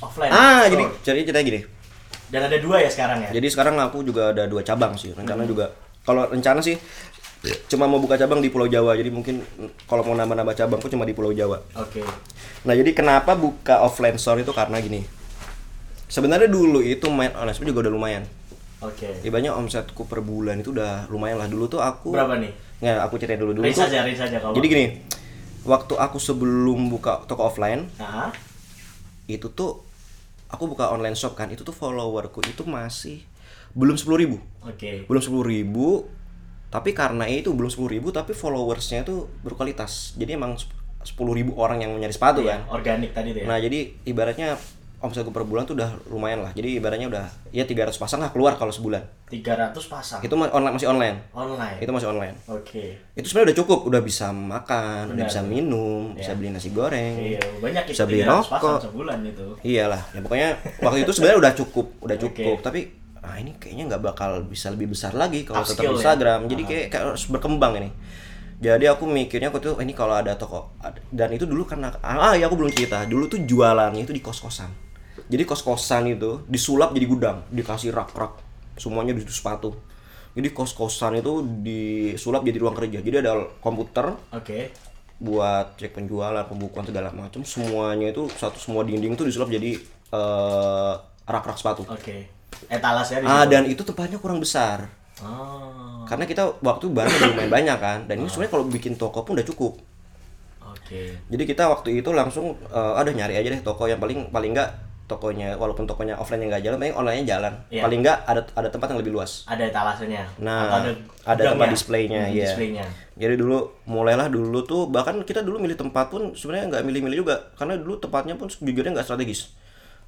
Speaker 2: offline?
Speaker 4: ah
Speaker 2: store?
Speaker 4: jadi jadi ceritanya gini
Speaker 2: dan ada dua ya sekarang ya?
Speaker 4: jadi sekarang aku juga ada dua cabang sih rencana juga kalau rencana sih cuma mau buka cabang di Pulau Jawa jadi mungkin kalau mau nambah-nambah cabang cuma di Pulau Jawa
Speaker 2: Oke.
Speaker 4: Nah jadi kenapa buka offline store itu karena gini. Sebenarnya dulu itu main online juga udah lumayan.
Speaker 2: Oke.
Speaker 4: Ibaratnya omsetku per bulan itu udah lumayan lah. Dulu tuh aku
Speaker 2: Berapa nih?
Speaker 4: Nggak, aku cerita dulu dulu. Tuh-
Speaker 2: aja, range aja kalau.
Speaker 4: Jadi gini, waktu aku sebelum buka toko offline
Speaker 2: Nah,
Speaker 4: itu tuh aku buka online shop kan, itu tuh followerku itu masih belum 10.000 ribu
Speaker 2: oke.
Speaker 4: belum 10.000 ribu tapi karena itu belum 10.000 ribu tapi followersnya itu berkualitas jadi emang 10.000 ribu orang yang nyari sepatu
Speaker 2: Iya,
Speaker 4: kan
Speaker 2: organik tadi tuh ya.
Speaker 4: Nah jadi ibaratnya omsetku per bulan tuh udah lumayan lah. Jadi ibaratnya udah ya 300 pasang lah keluar kalau sebulan.
Speaker 2: 300 pasang
Speaker 4: Itu online masih online.
Speaker 2: online.
Speaker 4: Itu masih online.
Speaker 2: Oke.
Speaker 4: Itu sebenarnya udah cukup, udah bisa makan, udah
Speaker 2: Benar.
Speaker 4: bisa minum, bisa
Speaker 2: Iya.
Speaker 4: beli nasi goreng.
Speaker 2: Iya, banyak
Speaker 4: Bisa beli
Speaker 2: 300 pasang
Speaker 4: rokok.
Speaker 2: sebulan itu.
Speaker 4: Iyalah, ya pokoknya waktu itu sebenarnya udah cukup, udah cukup. Tapi ah ini kayaknya nggak bakal bisa lebih besar lagi kalau tetap
Speaker 2: ya?
Speaker 4: Instagram. Jadi kayak, kayak harus berkembang ini. Jadi aku mikirnya aku tuh "Eh, ini kalau ada toko dan itu dulu karena ah ya aku belum cerita. Dulu tuh jualannya itu di kos-kosan. Jadi kos-kosan itu disulap jadi gudang, dikasih rak-rak semuanya di sepatu. Jadi kos-kosan itu disulap jadi ruang kerja. Jadi ada komputer,
Speaker 2: Oke.
Speaker 4: buat cek penjualan, pembukuan segala macam, semuanya itu satu semua dinding itu disulap jadi eh, rak-rak sepatu.
Speaker 2: Oke. Etalasnya
Speaker 4: Ah dan itu tempatnya kurang besar.
Speaker 2: Oh.
Speaker 4: Karena kita waktu barang lumayan banyak kan, dan ini sebenarnya kalau bikin toko pun udah cukup.
Speaker 2: Oke.
Speaker 4: Jadi kita waktu itu langsung eh, ada nyari aja deh toko yang paling paling enggak tokonya walaupun tokonya offline yang nggak jalan, paling online-nya jalan.
Speaker 2: Iya.
Speaker 4: Paling enggak ada ada tempat yang lebih luas.
Speaker 2: Ada etalasenya.
Speaker 4: Nah,
Speaker 2: Atau
Speaker 4: ada tempat
Speaker 2: gudangnya?
Speaker 4: displaynya,
Speaker 2: Hmm,
Speaker 4: iya.
Speaker 2: Displaynya.
Speaker 4: Jadi dulu mulailah dulu tuh bahkan kita dulu milih tempat pun sebenarnya nggak milih-milih juga karena dulu tempatnya pun sejujurnya nggak strategis.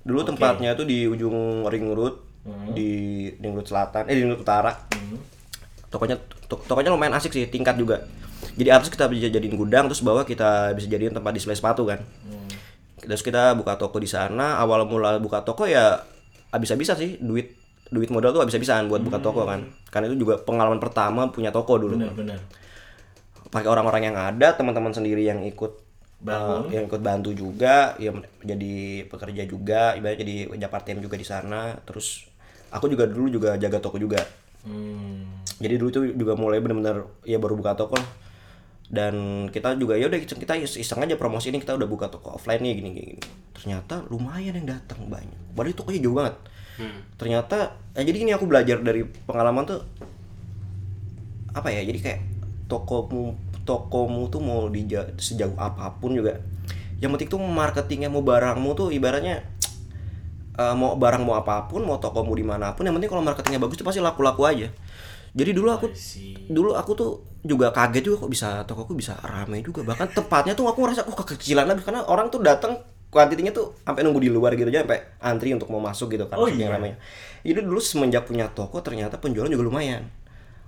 Speaker 4: Dulu tempatnya tuh di ujung ring road di ring road selatan eh di road utara. Tokonya to- tokonya lumayan asik sih tingkat juga. Jadi atas kita bisa jadiin gudang terus bawah kita bisa jadiin tempat display sepatu kan. Terus kita buka toko di sana. Awal mula buka toko ya habis-habisan sih duit duit modal tuh habis-habisan buat buka toko kan. Karena itu juga pengalaman pertama punya toko dulu
Speaker 2: Benar-benar.
Speaker 4: pakai orang-orang yang ada teman-teman sendiri yang ikut
Speaker 2: Bangun.
Speaker 4: eh, yang ikut bantu juga ya jadi pekerja juga ibaratnya jadi kerja part time juga di sana terus aku juga dulu juga jaga toko juga
Speaker 2: Hmm.
Speaker 4: jadi dulu tuh juga mulai benar-benar ya baru buka toko lah. dan kita juga ya udah kita iseng aja promosi ini kita udah buka toko offline nih gini gini, gini. ternyata lumayan yang datang banyak padahal tokonya jauh banget ternyata ya jadi ini aku belajar dari pengalaman tuh apa ya jadi kayak tokomu tokomu tuh mau di sejauh apa pun juga yang penting tuh marketingnya mau barangmu tuh ibaratnya eh, mau barang mau apa pun mau tokomu di mana pun yang penting kalau marketingnya bagus tuh pasti laku-laku aja jadi dulu aku dulu aku tuh juga kaget juga kok bisa tokoku bisa rame juga bahkan tempatnya tuh aku ngerasa oh kekecilan lagi karena orang tuh datang kuantitinya tuh sampai nunggu di luar gitu aja sampai antri untuk mau masuk gitu kan
Speaker 2: Oh, iya.
Speaker 4: ramenya. Jadi dulu semenjak punya toko ternyata penjualan juga lumayan.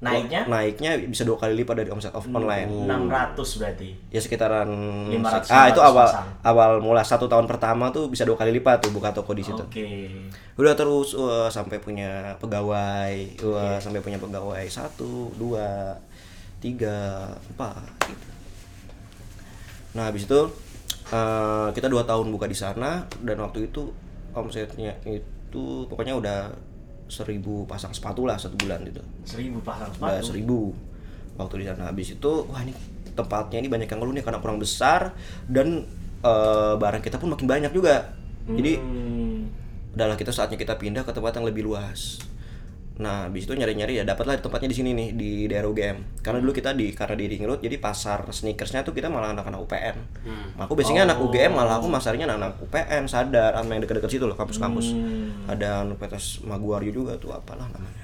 Speaker 2: Naiknya?
Speaker 4: Naiknya bisa dua kali lipat dari omset off online.
Speaker 2: 600 berarti.
Speaker 4: Ya sekitaran
Speaker 2: 500,
Speaker 4: ah itu awal
Speaker 2: pasang.
Speaker 4: awal mula satu tahun pertama tuh bisa dua kali lipat tuh buka toko di situ.
Speaker 2: Oke.
Speaker 4: Udah terus wah, sampai punya pegawai, wah, sampai punya pegawai satu, dua, tiga, empat. Gitu. Nah habis itu eh, kita dua tahun buka di sana dan waktu itu omsetnya itu pokoknya udah seribu pasang sepatu lah satu bulan gitu.
Speaker 2: 1000 pasang sepatu.
Speaker 4: seribu waktu di sana. Habis itu wah ini tempatnya ini banyak yang ngeluh nih karena kurang besar dan eh, barang kita pun makin banyak juga. Jadi
Speaker 2: Hmm.
Speaker 4: adalah kita saatnya kita pindah ke tempat yang lebih luas. Nah, habis itu nyari-nyari ya dapatlah tempatnya di sini nih di daerah UGM. Karena dulu kita di karena di Ring Road jadi pasar sneakersnya tuh kita malah anak-anak UPN. Aku basicnya anak UGM malah aku masarnya anak-anak UPN sadar sama yang deket-deket situ loh kampus-kampus. Ada Universitas Maguari juga tuh apalah namanya.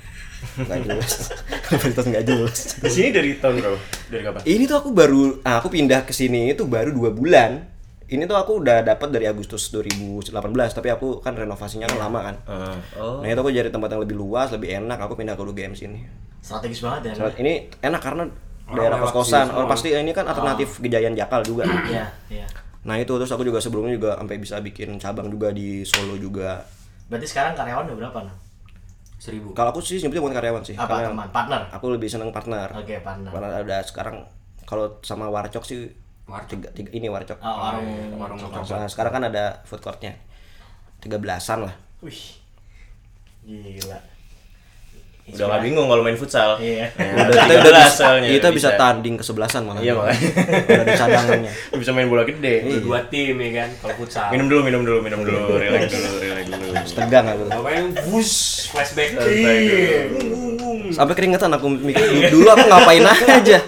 Speaker 4: Enggak jelas. [LAUGHS] Universitas enggak jelas.
Speaker 3: Di sini dari tahun berapa? Dari kapan?
Speaker 4: Ini tuh aku baru ah, aku pindah ke sini itu baru dua bulan. Ini tuh aku udah dapat dari Agustus 2018, tapi aku kan renovasinya kan lama kan.
Speaker 3: Ah.
Speaker 2: Oh.
Speaker 4: Nah itu aku cari tempat yang lebih luas, lebih enak. Aku pindah ke UGM sini.
Speaker 2: Strategis banget ya.
Speaker 4: Soalnya ini enak karena
Speaker 1: Orang
Speaker 4: daerah kos-kosan.
Speaker 1: sini
Speaker 4: Oh, pasti ini kan alternatif Gejayan Jakal juga.
Speaker 2: Iya, iya.
Speaker 4: nah itu terus aku juga sebelumnya juga sampai bisa bikin cabang juga di Solo juga.
Speaker 2: Berarti sekarang karyawan udah berapa nah?
Speaker 1: seribu
Speaker 4: Kalau aku sih nyebutnya bukan karyawan sih.
Speaker 2: Apa
Speaker 4: karena
Speaker 2: teman? Partner.
Speaker 4: Aku lebih seneng partner.
Speaker 2: Oke, partner.
Speaker 4: Karena ada sekarang kalau sama Warcok sih. Tiga, tiga, ini Warcok.
Speaker 2: Oh, warung
Speaker 1: warung
Speaker 4: Nah, sekarang kan ada food courtnya tiga belasan lah.
Speaker 2: Wih. Gila.
Speaker 3: Udah gak bingung kalau main futsal.
Speaker 2: Iya.
Speaker 3: Ya,
Speaker 4: Udah, kita,
Speaker 3: tiga
Speaker 4: udah
Speaker 3: belas
Speaker 4: bisa,
Speaker 3: soalnya,
Speaker 4: kita bisa tanding kesebelasan malah.
Speaker 3: Iya, makanya.
Speaker 4: Udah ada cadangannya. [LAUGHS]
Speaker 3: bisa main bola gede.
Speaker 1: dua tim ya kan kalau futsal
Speaker 3: Minum dulu, minum dulu, minum dulu, [LAUGHS] relax dulu, relax dulu.
Speaker 4: Tegang aku.
Speaker 1: Pokoknya wush flashback
Speaker 4: Sampai keringetan aku mikir dulu aku ngapain aja.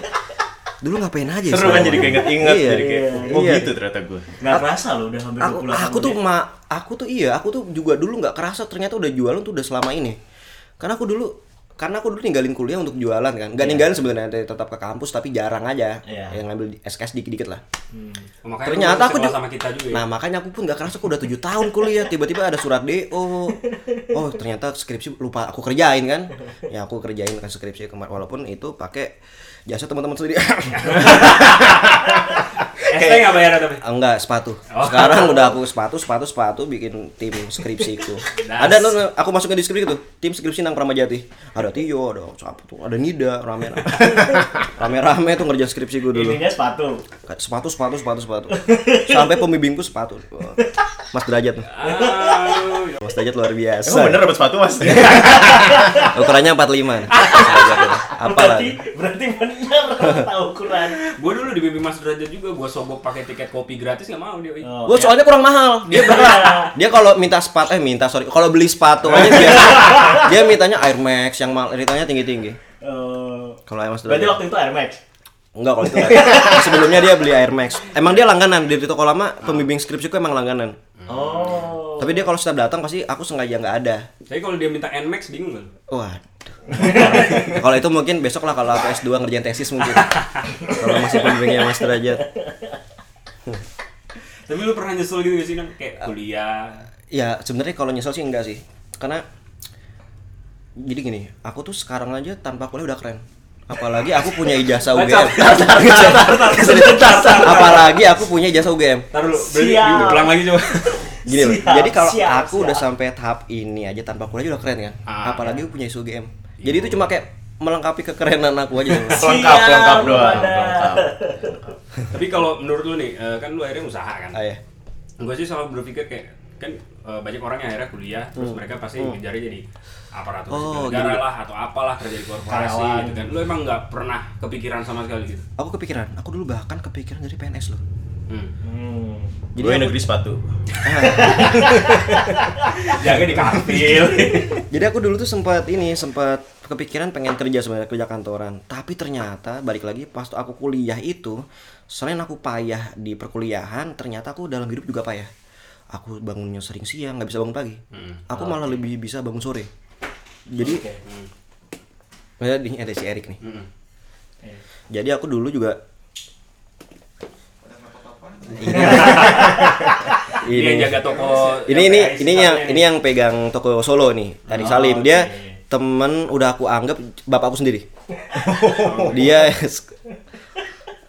Speaker 4: Dulu ngapain aja
Speaker 3: Seru kan jadi keinget-inget,
Speaker 4: Iya.
Speaker 3: jadi kayak, oh
Speaker 4: Iya.
Speaker 3: gitu ternyata gue.
Speaker 2: Nggak kerasa loh udah hampir
Speaker 4: Aku
Speaker 2: 28
Speaker 4: aku tuh
Speaker 2: ya.
Speaker 4: ma aku tuh iya, aku tuh juga dulu nggak kerasa ternyata udah jualan tuh udah selama ini. Karena aku dulu karena aku dulu ninggalin kuliah untuk jualan kan. Nggak ninggalin sebenarnya tetap ke kampus tapi jarang aja.
Speaker 2: Iya.
Speaker 4: Yang ngambil SKS dikit-dikit lah.
Speaker 1: Oh, makanya
Speaker 4: Ternyata aku juga-
Speaker 1: sama kita juga ya
Speaker 4: Nah makanya aku pun nggak kerasa aku udah tujuh tahun kuliah tiba-tiba ada surat DO [LAUGHS] oh ternyata skripsi lupa aku kerjain kan ya aku kerjain kan skripsi kemarin walaupun itu pakai jasa teman-teman sendiri [LAUGHS]
Speaker 1: ST nggak bayar tapi.
Speaker 4: enggak sepatu.
Speaker 1: Oh.
Speaker 4: sekarang udah aku sepatu sepatu sepatu bikin tim skripsiku [LAUGHS] ada no, no, aku masukin di skripsi tuh tim skripsi nang Pramajati. Ada Tio ada siapa tuh? Ada Nida rame rame rame tuh ngerjain skripsiku dulu.
Speaker 2: Ininya sepatu.
Speaker 4: sepatu sepatu sepatu sepatu. Sampai pembimbingku sepatu. Mas derajat. Tuh. Mas derajat luar biasa.
Speaker 3: Emang bener dapat sepatu mas? [LAUGHS]
Speaker 4: ukurannya 45 [LAUGHS] apa
Speaker 2: berarti
Speaker 4: lagi?
Speaker 2: Berarti benar tahu ukuran.
Speaker 1: gue dulu dibimbing Mas Derajat juga gue sogok pakai tiket kopi gratis nggak mau dia.
Speaker 2: Oh,
Speaker 4: Gue soalnya kurang mahal. Dia berapa? dia kalau minta sepatu, eh minta sorry, kalau beli sepatu aja dia, dia mintanya Air Max yang mal, ritanya tinggi tinggi.
Speaker 2: Eh,
Speaker 4: Kalau Air Max
Speaker 2: berarti waktu itu Air Max.
Speaker 4: enggak kalau itu. Sebelumnya dia beli Air Max. Emang dia langganan di toko lama pembimbing skripsiku emang langganan.
Speaker 2: Oh.
Speaker 4: Tapi dia kalau setiap datang pasti aku sengaja nggak ada.
Speaker 1: tapi kalau dia minta Nmax bingung kan
Speaker 4: Waduh. kalau itu mungkin besok lah kalau aku S2 ngerjain tesis mungkin. [LAUGHS] kalau masih pembimbingnya Mas derajat.
Speaker 1: Tapi lu pernah nyesel gitu gak sih kan kayak kuliah
Speaker 4: Ya sebenarnya kalau nyesel sih enggak sih, karena jadi gini, aku tuh sekarang aja tanpa kuliah udah keren. Apalagi aku punya ijazah UGM. [LAUGHS] Apalagi aku punya ijazah UGM.
Speaker 1: Taruh lu,
Speaker 2: Siap.
Speaker 1: ulang lagi coba [LAUGHS]
Speaker 4: Gini loh. Jadi kalau aku udah sampai tahap ini aja tanpa kuliah udah keren kan.
Speaker 1: Ah,
Speaker 4: Apalagi aku punya ijazah UGM. Jadi itu cuma kayak melengkapi kekerenan aku aja. [LAUGHS]
Speaker 3: Pelengkap,
Speaker 2: Siap,
Speaker 3: pelengkap doang.
Speaker 2: Bapak.
Speaker 1: Tapi kalau menurut lu nih eh, kan lu akhirnya usaha kan
Speaker 4: Ah ya.
Speaker 1: gue sih selalu berpikir kayak kan eh, banyak orang yang akhirnya kuliah terus mereka pasti ngejarnya jadi aparatur
Speaker 4: Hmm. Oh,
Speaker 1: sipil negara
Speaker 4: gini.
Speaker 1: lah atau apalah kerja di korporasi
Speaker 2: Karyawan.
Speaker 1: gitu kan lu emang nggak pernah kepikiran sama sekali gitu
Speaker 4: Aku kepikiran, aku dulu bahkan kepikiran jadi PNS loh.
Speaker 1: hmm.
Speaker 2: Hmm.
Speaker 4: Jadi
Speaker 3: Gue
Speaker 4: aku-
Speaker 3: negeri sepatu. [LAUGHS]
Speaker 1: jaga di kafil [LAUGHS]
Speaker 4: Jadi aku dulu tuh sempat ini sempat kepikiran pengen kerja sebenarnya kerja kantoran. Tapi ternyata balik lagi pas aku kuliah itu selain aku payah di perkuliahan, ternyata aku dalam hidup juga payah. Aku bangunnya sering siang, nggak bisa bangun pagi. Aku malah lebih bisa bangun sore. Jadi
Speaker 2: Oke.
Speaker 4: ya, ini ada si Erik nih.
Speaker 1: Hmm.
Speaker 2: Eh.
Speaker 4: Jadi aku dulu juga [LAUGHS]
Speaker 1: Dia yang jaga toko
Speaker 4: ini ini ini yang ini yang pegang toko Solo nih Erik Salim
Speaker 2: Oh,
Speaker 4: dia. Temen udah aku anggap bapakku sendiri. Dia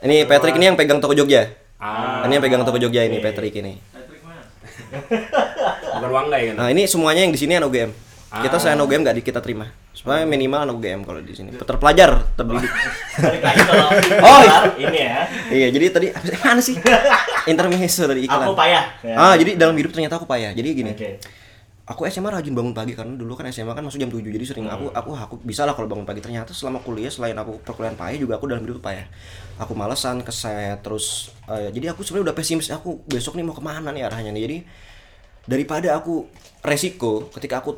Speaker 4: ini Patrick ini yang pegang toko Jogja.
Speaker 1: Ah,
Speaker 4: ini yang pegang toko Jogja ini Patrick ini.
Speaker 1: Bukan Wanggai kan?
Speaker 4: Nah ini semuanya yang di sini anak UGM kita
Speaker 1: Ah.
Speaker 4: selain UGM nggak di- kita terima. Supaya minimal anak UGM kalau di sini. Terpelajar terdidik.
Speaker 2: Kalau
Speaker 4: Oh,
Speaker 2: ini ya.
Speaker 4: iya jadi tadi mana sih? [LAUGHS] Intermezzo tadi iklan.
Speaker 2: Aku payah. Ya.
Speaker 4: ah jadi dalam hidup ternyata aku payah. Jadi gini
Speaker 2: Oke.
Speaker 4: Aku SMA rajin bangun pagi karena dulu kan SMA kan masuk jam 7 jadi sering aku
Speaker 2: Hmm.
Speaker 4: aku aku bisa lah kalau bangun pagi ternyata selama kuliah selain aku perkuliahan payah juga aku dalam hidup payah aku malesan keset terus eh, jadi aku sebenarnya udah pesimis aku besok nih mau ke mana nih arahnya nih jadi daripada aku resiko ketika aku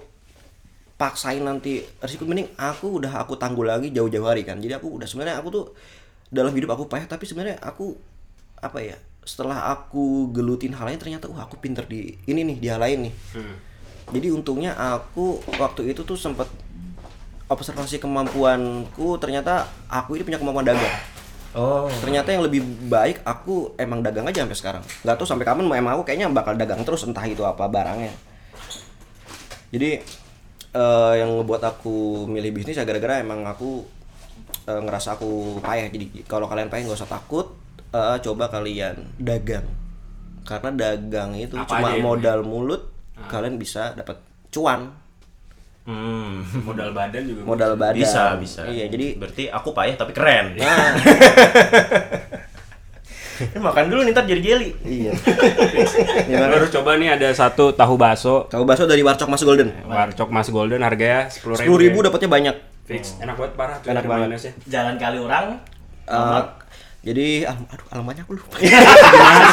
Speaker 4: paksain nanti resiko mending aku udah aku tanggul lagi jauh-jauh hari kan jadi aku udah sebenarnya aku tuh dalam hidup aku payah tapi sebenarnya aku apa ya setelah aku gelutin hal lain ternyata wah aku pinter di ini nih di hal lain nih
Speaker 1: Hmm.
Speaker 4: Jadi untungnya aku waktu itu tuh sempat observasi kemampuanku ternyata aku ini punya kemampuan dagang.
Speaker 3: Oh.
Speaker 4: ternyata yang lebih baik aku emang dagang aja sampai sekarang. Nggak tahu sampai kapan emang aku kayaknya bakal dagang terus entah itu apa barangnya. Jadi eh, yang ngebuat aku milih bisnis ya gara-gara emang aku eh, ngerasa aku payah. Jadi kalau kalian payah nggak usah takut eh, coba kalian dagang. Karena dagang itu
Speaker 1: Apa
Speaker 4: cuma
Speaker 1: ya?
Speaker 4: modal mulut kalian bisa dapat cuan.
Speaker 3: Hmm. [LAUGHS]
Speaker 1: modal badan juga
Speaker 4: modal badan.
Speaker 3: Bisa, bisa.
Speaker 4: iya jadi
Speaker 3: berarti aku payah tapi keren.
Speaker 4: nah [LAUGHS]
Speaker 3: Eh, Makan dulu nih ntar jadi jelly.
Speaker 4: iya. [LAUGHS]
Speaker 1: Lu harus coba nih ada satu tahu bakso.
Speaker 4: Tahu bakso dari warcok mas golden.
Speaker 1: Warcok mas golden harganya sepuluh
Speaker 4: sepuluh ribu dapatnya banyak.
Speaker 1: Fix. Enak banget parah tuh
Speaker 4: Enak banget.
Speaker 2: Jalan kali orang.
Speaker 4: Eh, jadi al- aduh alamatnya aku lupa. [LAUGHS]
Speaker 1: Sih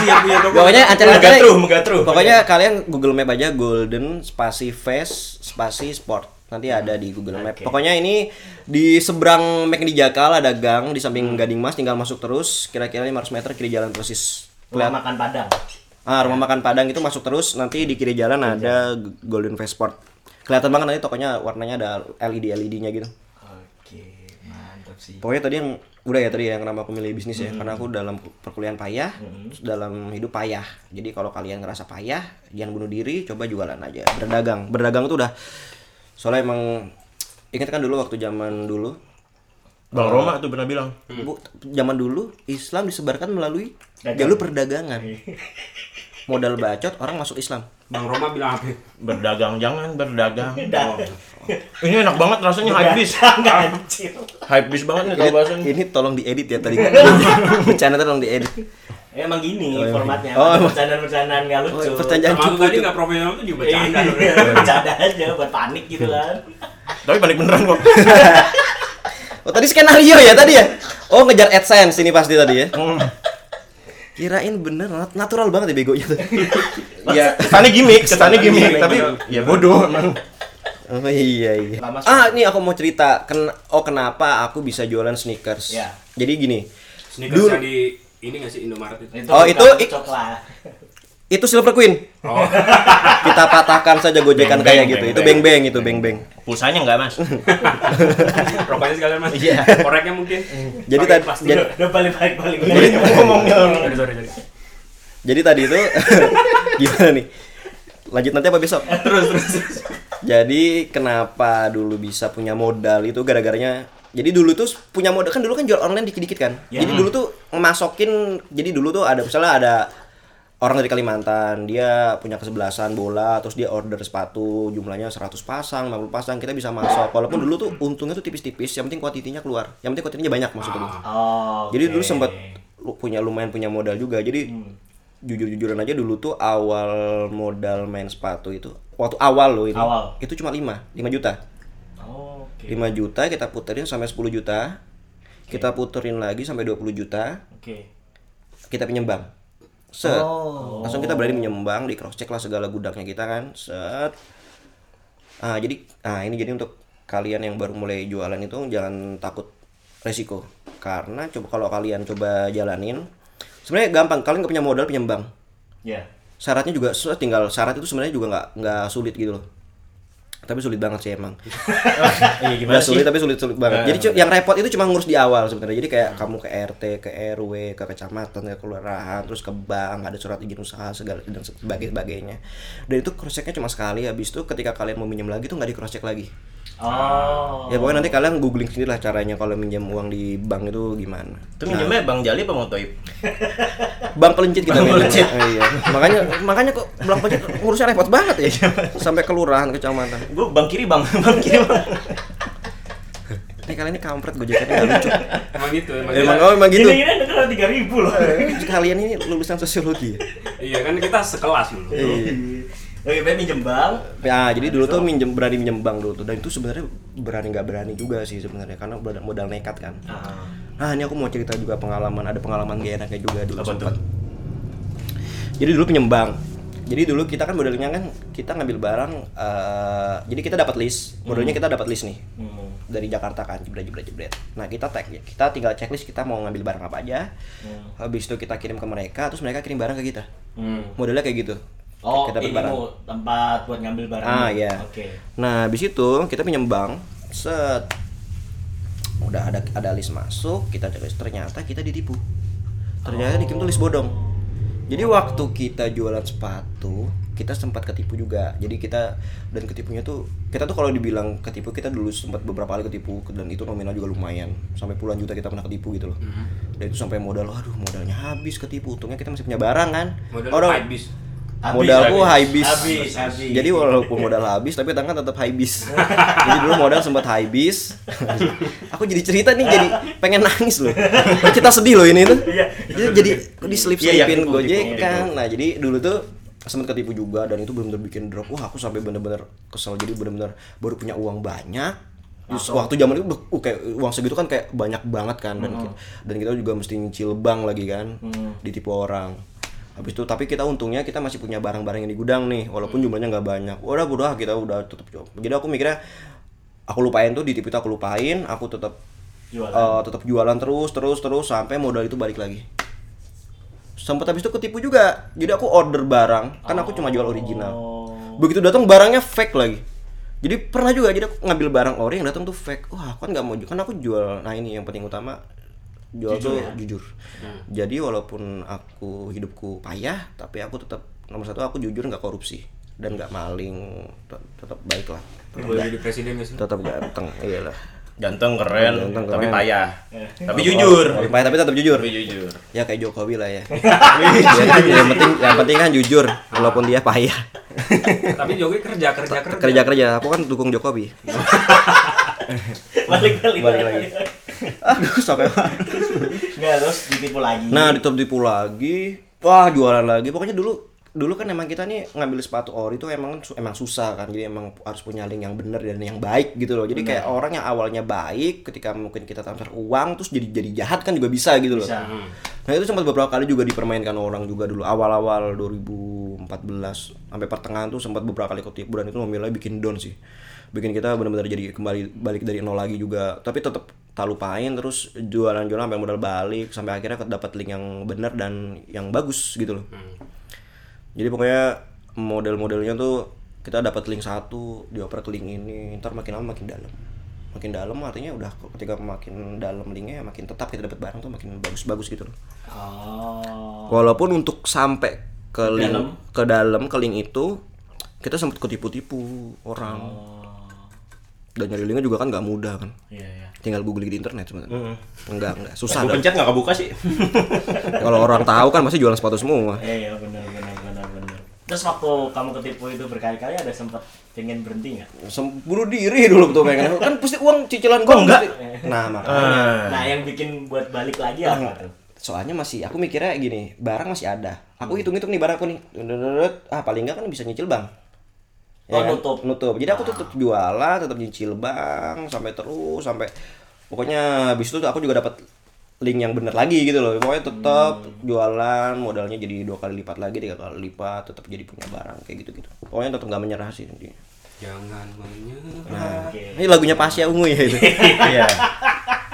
Speaker 1: yang punya toko
Speaker 4: pokoknya acara
Speaker 3: Megatru, Megatru.
Speaker 4: pokoknya kalian Google Map aja golden spasi face spasi sport. Nanti ada di Google Map.
Speaker 2: Oke.
Speaker 4: pokoknya ini di seberang McD Jakal ada gang di samping Gading Mas tinggal masuk terus kira-kira 500 meter kiri jalan persis
Speaker 2: Rumah makan Padang.
Speaker 4: ah rumah makan Padang itu masuk terus nanti di kiri jalan ada Golden Face Sport. Kelihatan banget nanti tokonya warnanya ada LED LED-nya gitu.
Speaker 2: Oke, mantap sih.
Speaker 4: Pokoknya tadi yang udah ya tadi yang kenapa aku milih bisnis ya karena aku dalam perkuliahan payah, terus dalam hidup payah. Jadi kalau kalian ngerasa payah, jangan bunuh diri, coba jualan aja, berdagang. Berdagang itu udah soalnya emang ingat kan dulu waktu zaman dulu
Speaker 3: Bang Roma tuh pernah bilang.
Speaker 4: Bu, zaman dulu Islam disebarkan melalui
Speaker 2: Dagang.
Speaker 4: jalur perdagangan. [LAUGHS] Modal bacot orang masuk Islam.
Speaker 1: Bang Roma bilang apa
Speaker 3: Berdagang jangan berdagang. [LAUGHS]
Speaker 2: Dan
Speaker 3: Ini enak banget rasanya hype bis.
Speaker 2: Anjir.
Speaker 3: Hype bis banget nih bakso nih.
Speaker 4: ini tolong diedit ya tadi. [LAUGHS] Bercanda tolong diedit.
Speaker 2: Emang gini
Speaker 4: Oh, iya.
Speaker 2: formatnya.
Speaker 4: Oh.
Speaker 2: Bercandaan-bercandaan nggak lucu.
Speaker 4: Oh, cupu
Speaker 1: tadi
Speaker 4: tuh.
Speaker 1: nggak profesional tuh juga
Speaker 2: Iya,
Speaker 1: bercanda [LAUGHS]
Speaker 2: bercanda aja buat panik gitu kan.
Speaker 3: Tapi balik beneran kok.
Speaker 4: Oh tadi skenario ya tadi ya? Oh ngejar AdSense ini pasti tadi ya? Kirain bener nat- natural banget ya begonya tuh. [LAUGHS]
Speaker 3: Iya, kesannya gimmick, kesannya gimmick, tapi ya bodoh [LAUGHS] emang.
Speaker 4: Oh iya iya.
Speaker 2: Lama
Speaker 4: Ah ini aku mau cerita. Ken oh kenapa aku bisa jualan sneakers?
Speaker 2: Ya.
Speaker 4: Jadi gini.
Speaker 1: sneakers
Speaker 4: Dulu-
Speaker 1: yang di ini nggak sih Indomaret itu
Speaker 4: Oh, itu
Speaker 2: coklat. [LAUGHS]
Speaker 4: Itu Silver Queen.
Speaker 1: oh [LAUGHS]
Speaker 4: Kita patahkan saja gojekan
Speaker 3: Beng,
Speaker 4: kayak
Speaker 3: beng,
Speaker 4: gitu.
Speaker 3: beng,
Speaker 4: Itu
Speaker 3: beng.
Speaker 4: beng-beng itu beng-beng.
Speaker 3: Pulsanya enggak, Mas. [LAUGHS]
Speaker 1: rokoknya sekalian mas
Speaker 3: Iya.
Speaker 1: koreknya mungkin
Speaker 4: Jadi tadi jadi,
Speaker 2: Udah balik balik balik.
Speaker 3: Jadi ngomongnya
Speaker 1: sorry
Speaker 4: jadi tadi itu [LAUGHS] gimana nih? Lanjut nanti apa besok?
Speaker 1: terus terus terus.
Speaker 4: Jadi kenapa dulu bisa punya modal itu gara-garanya jadi dulu tuh punya modal kan dulu kan jual online dikit-dikit kan.
Speaker 2: Ya.
Speaker 4: Jadi dulu tuh masukin jadi dulu tuh ada misalnya ada orang dari Kalimantan, dia punya kesebelasan bola terus dia order sepatu jumlahnya 100 pasang, 50 pasang, kita bisa masuk. Walaupun dulu tuh untungnya tuh tipis-tipis, yang penting kuantitinya keluar. Yang penting kuantitinya banyak maksudnya.
Speaker 2: Oh.
Speaker 4: Jadi dulu sempat punya lumayan punya modal juga. Jadi
Speaker 2: Hmm.
Speaker 4: jujur-jujuran aja dulu tuh awal modal main sepatu itu waktu awal loh ini
Speaker 2: Awal.
Speaker 4: itu cuma 5 5 juta
Speaker 2: Oh, Oke.
Speaker 4: 5 juta kita puterin sampai 10 juta kita puterin lagi sampai 20 juta
Speaker 2: Oke.
Speaker 4: kita pinjam bank set.
Speaker 2: Oh.
Speaker 4: langsung kita berani pinjam bank di cross check lah segala gudangnya kita kan. Set. Ah jadi ah ini jadi untuk kalian yang baru mulai jualan itu jangan takut resiko. Karena coba kalau kalian coba jalanin sebenarnya gampang. Kalian nggak punya modal pinjam bank
Speaker 2: Ya.
Speaker 4: syaratnya juga tinggal syarat itu sebenarnya juga nggak nggak sulit gitu loh tapi sulit banget sih emang
Speaker 3: Iya gimana
Speaker 4: Nggak
Speaker 3: sih?
Speaker 4: sulit tapi sulit sulit banget.
Speaker 3: Nah,
Speaker 4: Jadi cu- yang repot itu cuma ngurus di awal sebenarnya. Jadi kayak kamu ke RT, ke RW, ke kecamatan, ke kelurahan, terus ke bank, ada surat izin usaha segala dan sebagainya sebagainya. Dan itu cross checknya cuma sekali. Habis itu ketika kalian mau minjem lagi tuh nggak di cross check lagi.
Speaker 2: Oh.
Speaker 4: Ya pokoknya nanti kalian googling sendiri lah caranya kalau minjem uang di bank itu gimana.
Speaker 3: Itu minjemnya Bang Jali apa Bang Toib? [LAUGHS]
Speaker 4: Bank pelincit kita
Speaker 3: pelincit.
Speaker 4: Eh, iya. Makanya makanya kok bank pelincit ngurusnya repot banget ya. Sampai kelurahan, kecamatan.
Speaker 3: Gue Bang Kiri Bang, [LAUGHS] Bang Kiri Bang. [LAUGHS]
Speaker 4: Ini kalian ini kampret gojekannya nggak lucu.
Speaker 1: Emang gitu, emang,
Speaker 4: Emang
Speaker 1: kita-
Speaker 4: oh emang gitu.
Speaker 2: Gini-gini negara 3000 loh.
Speaker 4: Kalian ini lulusan sosiologi. ya?
Speaker 1: Iya kan kita sekelas dulu.
Speaker 2: Oke, berarti minjem bank.
Speaker 4: Ya, jadi dulu tuh minjem berani minjem bank dulu tuh dan itu sebenarnya berani nggak berani juga sih sebenarnya karena modal, modal nekat kan.
Speaker 2: Ah.
Speaker 4: Nah, ini aku mau cerita juga pengalaman, ada pengalaman gak enaknya juga dulu
Speaker 3: Apa
Speaker 4: sempat. Jadi dulu pinjem bank. Jadi dulu kita kan modalnya kan kita ngambil barang eh, jadi kita dapat list. Modalnya kita dapat list nih.
Speaker 2: Hmm.
Speaker 4: Dari Jakarta kan, jebret jebret jebret. Nah, kita tag ya. Kita tinggal checklist kita mau ngambil barang apa aja.
Speaker 2: Hmm.
Speaker 4: Habis itu kita kirim ke mereka, terus mereka kirim barang ke kita.
Speaker 2: Hmm.
Speaker 4: Modelnya kayak gitu.
Speaker 2: Oh,
Speaker 4: kita
Speaker 2: ini
Speaker 4: barang.
Speaker 2: tempat buat ngambil barang.
Speaker 4: Ah, iya.
Speaker 2: Oke.
Speaker 4: Nah, habis itu kita pinjam bank, set udah ada ada list masuk, kita cek list ternyata kita ditipu. Ternyata dikirim tuh list bodong. Jadi waktu kita jualan sepatu, kita sempat ketipu juga. Jadi kita dan ketipunya tuh kita tuh kalau dibilang ketipu kita dulu sempat beberapa kali ketipu dan itu nominal juga lumayan. Sampai puluhan juta kita pernah ketipu gitu loh. Dan itu sampai modal, aduh modalnya habis ketipu. Untungnya kita masih punya barang kan.
Speaker 1: Modal
Speaker 4: Orang-
Speaker 1: hype bis.
Speaker 2: Habis,
Speaker 4: modalku
Speaker 2: habis. Habis, habis.
Speaker 4: Jadi walaupun modal habis tapi tangan tetap high bis. [LAUGHS] jadi dulu modal sempat high bis. Aku jadi cerita nih jadi pengen nangis loh. Kita sedih loh ini tuh.
Speaker 2: Iya.
Speaker 4: Jadi jadi di slip
Speaker 3: Iya, iya,
Speaker 4: gojekan.
Speaker 3: ketipu.
Speaker 4: Nah jadi dulu tuh sempat ketipu juga dan itu benar-benar bikin drop. Wah aku sampai bener-bener kesel. Jadi bener-bener baru punya uang banyak. Terus waktu zaman itu uh, kayak uang segitu kan kayak banyak banget kan dan kita, dan kita juga mesti nyicil bank lagi kan ditipu orang. Habis itu tapi kita untungnya kita masih punya barang-barang yang di gudang nih walaupun jumlahnya nggak banyak. Udah udah kita udah tutup job. Jadi aku mikirnya aku lupain tuh ditipu itu aku lupain, aku tetap
Speaker 2: Jualan.
Speaker 4: eh, tetap jualan terus terus terus sampai modal itu balik lagi. Sempat habis itu ketipu juga. Jadi aku order barang, kan aku cuma jual original.
Speaker 2: Oh.
Speaker 4: Begitu datang barangnya fake lagi. Jadi pernah juga jadi aku ngambil barang ori yang datang tuh fake. Wah, aku kan nggak mau kan aku jual. Nah, ini yang penting utama jual
Speaker 2: Jujur
Speaker 4: tuh
Speaker 2: ya?
Speaker 4: jujur. Jadi walaupun aku hidupku payah, tapi aku tetap nomor satu aku jujur nggak korupsi dan nggak maling, Tet- tetap baik lah.
Speaker 1: Boleh jadi presiden gak sih?
Speaker 4: Tetap ganteng, iyalah.
Speaker 3: Ganteng keren,
Speaker 4: Ganteng,
Speaker 3: tapi
Speaker 4: keren.
Speaker 3: payah. Tapi jujur.
Speaker 4: Tapi payah tapi tetap jujur.
Speaker 3: Tapi jujur.
Speaker 4: Ya kayak Jokowi lah ya. [LAUGHS] Ya, yang penting yang penting kan jujur walaupun dia payah.
Speaker 1: Tapi Jokowi kerja kerja kerja.
Speaker 4: Kerja kerja, aku kan dukung Jokowi. [LAUGHS]
Speaker 2: balik [LAUGHS] balik
Speaker 4: Balik lagi. [LAUGHS] Aduh, sampai
Speaker 2: Nggak, terus ditipu lagi.
Speaker 4: Nah, ditipu lagi. Wah, jualan lagi. Pokoknya dulu dulu kan emang kita nih ngambil sepatu ori itu emang emang susah kan. Jadi emang harus punya link yang benar dan yang baik gitu loh. Jadi kayak orang yang awalnya baik ketika mungkin kita transfer uang terus jadi jadi jahat kan juga bisa gitu loh.
Speaker 2: Bisa.
Speaker 4: Nah, itu sempat beberapa kali juga dipermainkan orang juga dulu awal-awal 2014 sampai pertengahan tuh sempat beberapa kali ketipu dan itu nominalnya bikin down sih. Bikin kita benar-benar jadi kembali balik dari nol lagi juga. Tapi tetap tak lupain terus jualan-jualan sampai modal balik sampai akhirnya dapat link yang benar dan yang bagus gitu loh. Jadi pokoknya model-modelnya tuh kita dapat link satu dioper ke link ini ntar makin lama makin dalam makin dalam artinya udah ketika makin dalam linknya makin tetap kita dapat barang tuh makin bagus-bagus gitu loh
Speaker 2: Oh.
Speaker 4: walaupun untuk sampai ke link
Speaker 2: dalam?
Speaker 4: ke dalam ke link itu kita sempat ketipu-tipu orang dan nyari linknya juga kan nggak mudah kan
Speaker 2: Iya, iya.
Speaker 4: tinggal googling di internet sebenarnya enggak enggak susah
Speaker 3: Gue
Speaker 4: dah.
Speaker 3: pencet nggak kebuka sih. [LAUGHS]
Speaker 4: kalau orang tahu kan pasti jualan sepatu semua
Speaker 2: Iya, iya, benar benar benar benar. Terus waktu kamu ketipu itu berkali-kali ada sempat pengen berhenti nggak?
Speaker 4: Bunuh diri dulu tuh pengen kan. Pasti uang cicilan gua enggak? nah makanya.
Speaker 3: Ah.
Speaker 2: Nah, yang bikin buat balik lagi apa tuh?
Speaker 4: soalnya masih aku mikirnya gini barang masih ada. Aku hitung-hitung nih barang aku nih. Ah paling nggak kan bisa nyicil bang
Speaker 2: Oh,
Speaker 4: kan?
Speaker 2: nutup.
Speaker 4: nutup. Jadi aku tetap jualan tetap nyicil bang sampai terus sampai pokoknya habis itu aku juga dapat link yang bener lagi gitu loh pokoknya tetap jualan modalnya jadi dua kali lipat lagi tiga kali lipat tetap jadi punya barang kayak gitu gitu pokoknya tetap nggak menyerah sih intinya.
Speaker 1: Jangan menyerah.
Speaker 4: nah ini lagunya Pasya Ungu ya itu [LAUGHS]
Speaker 3: Iya.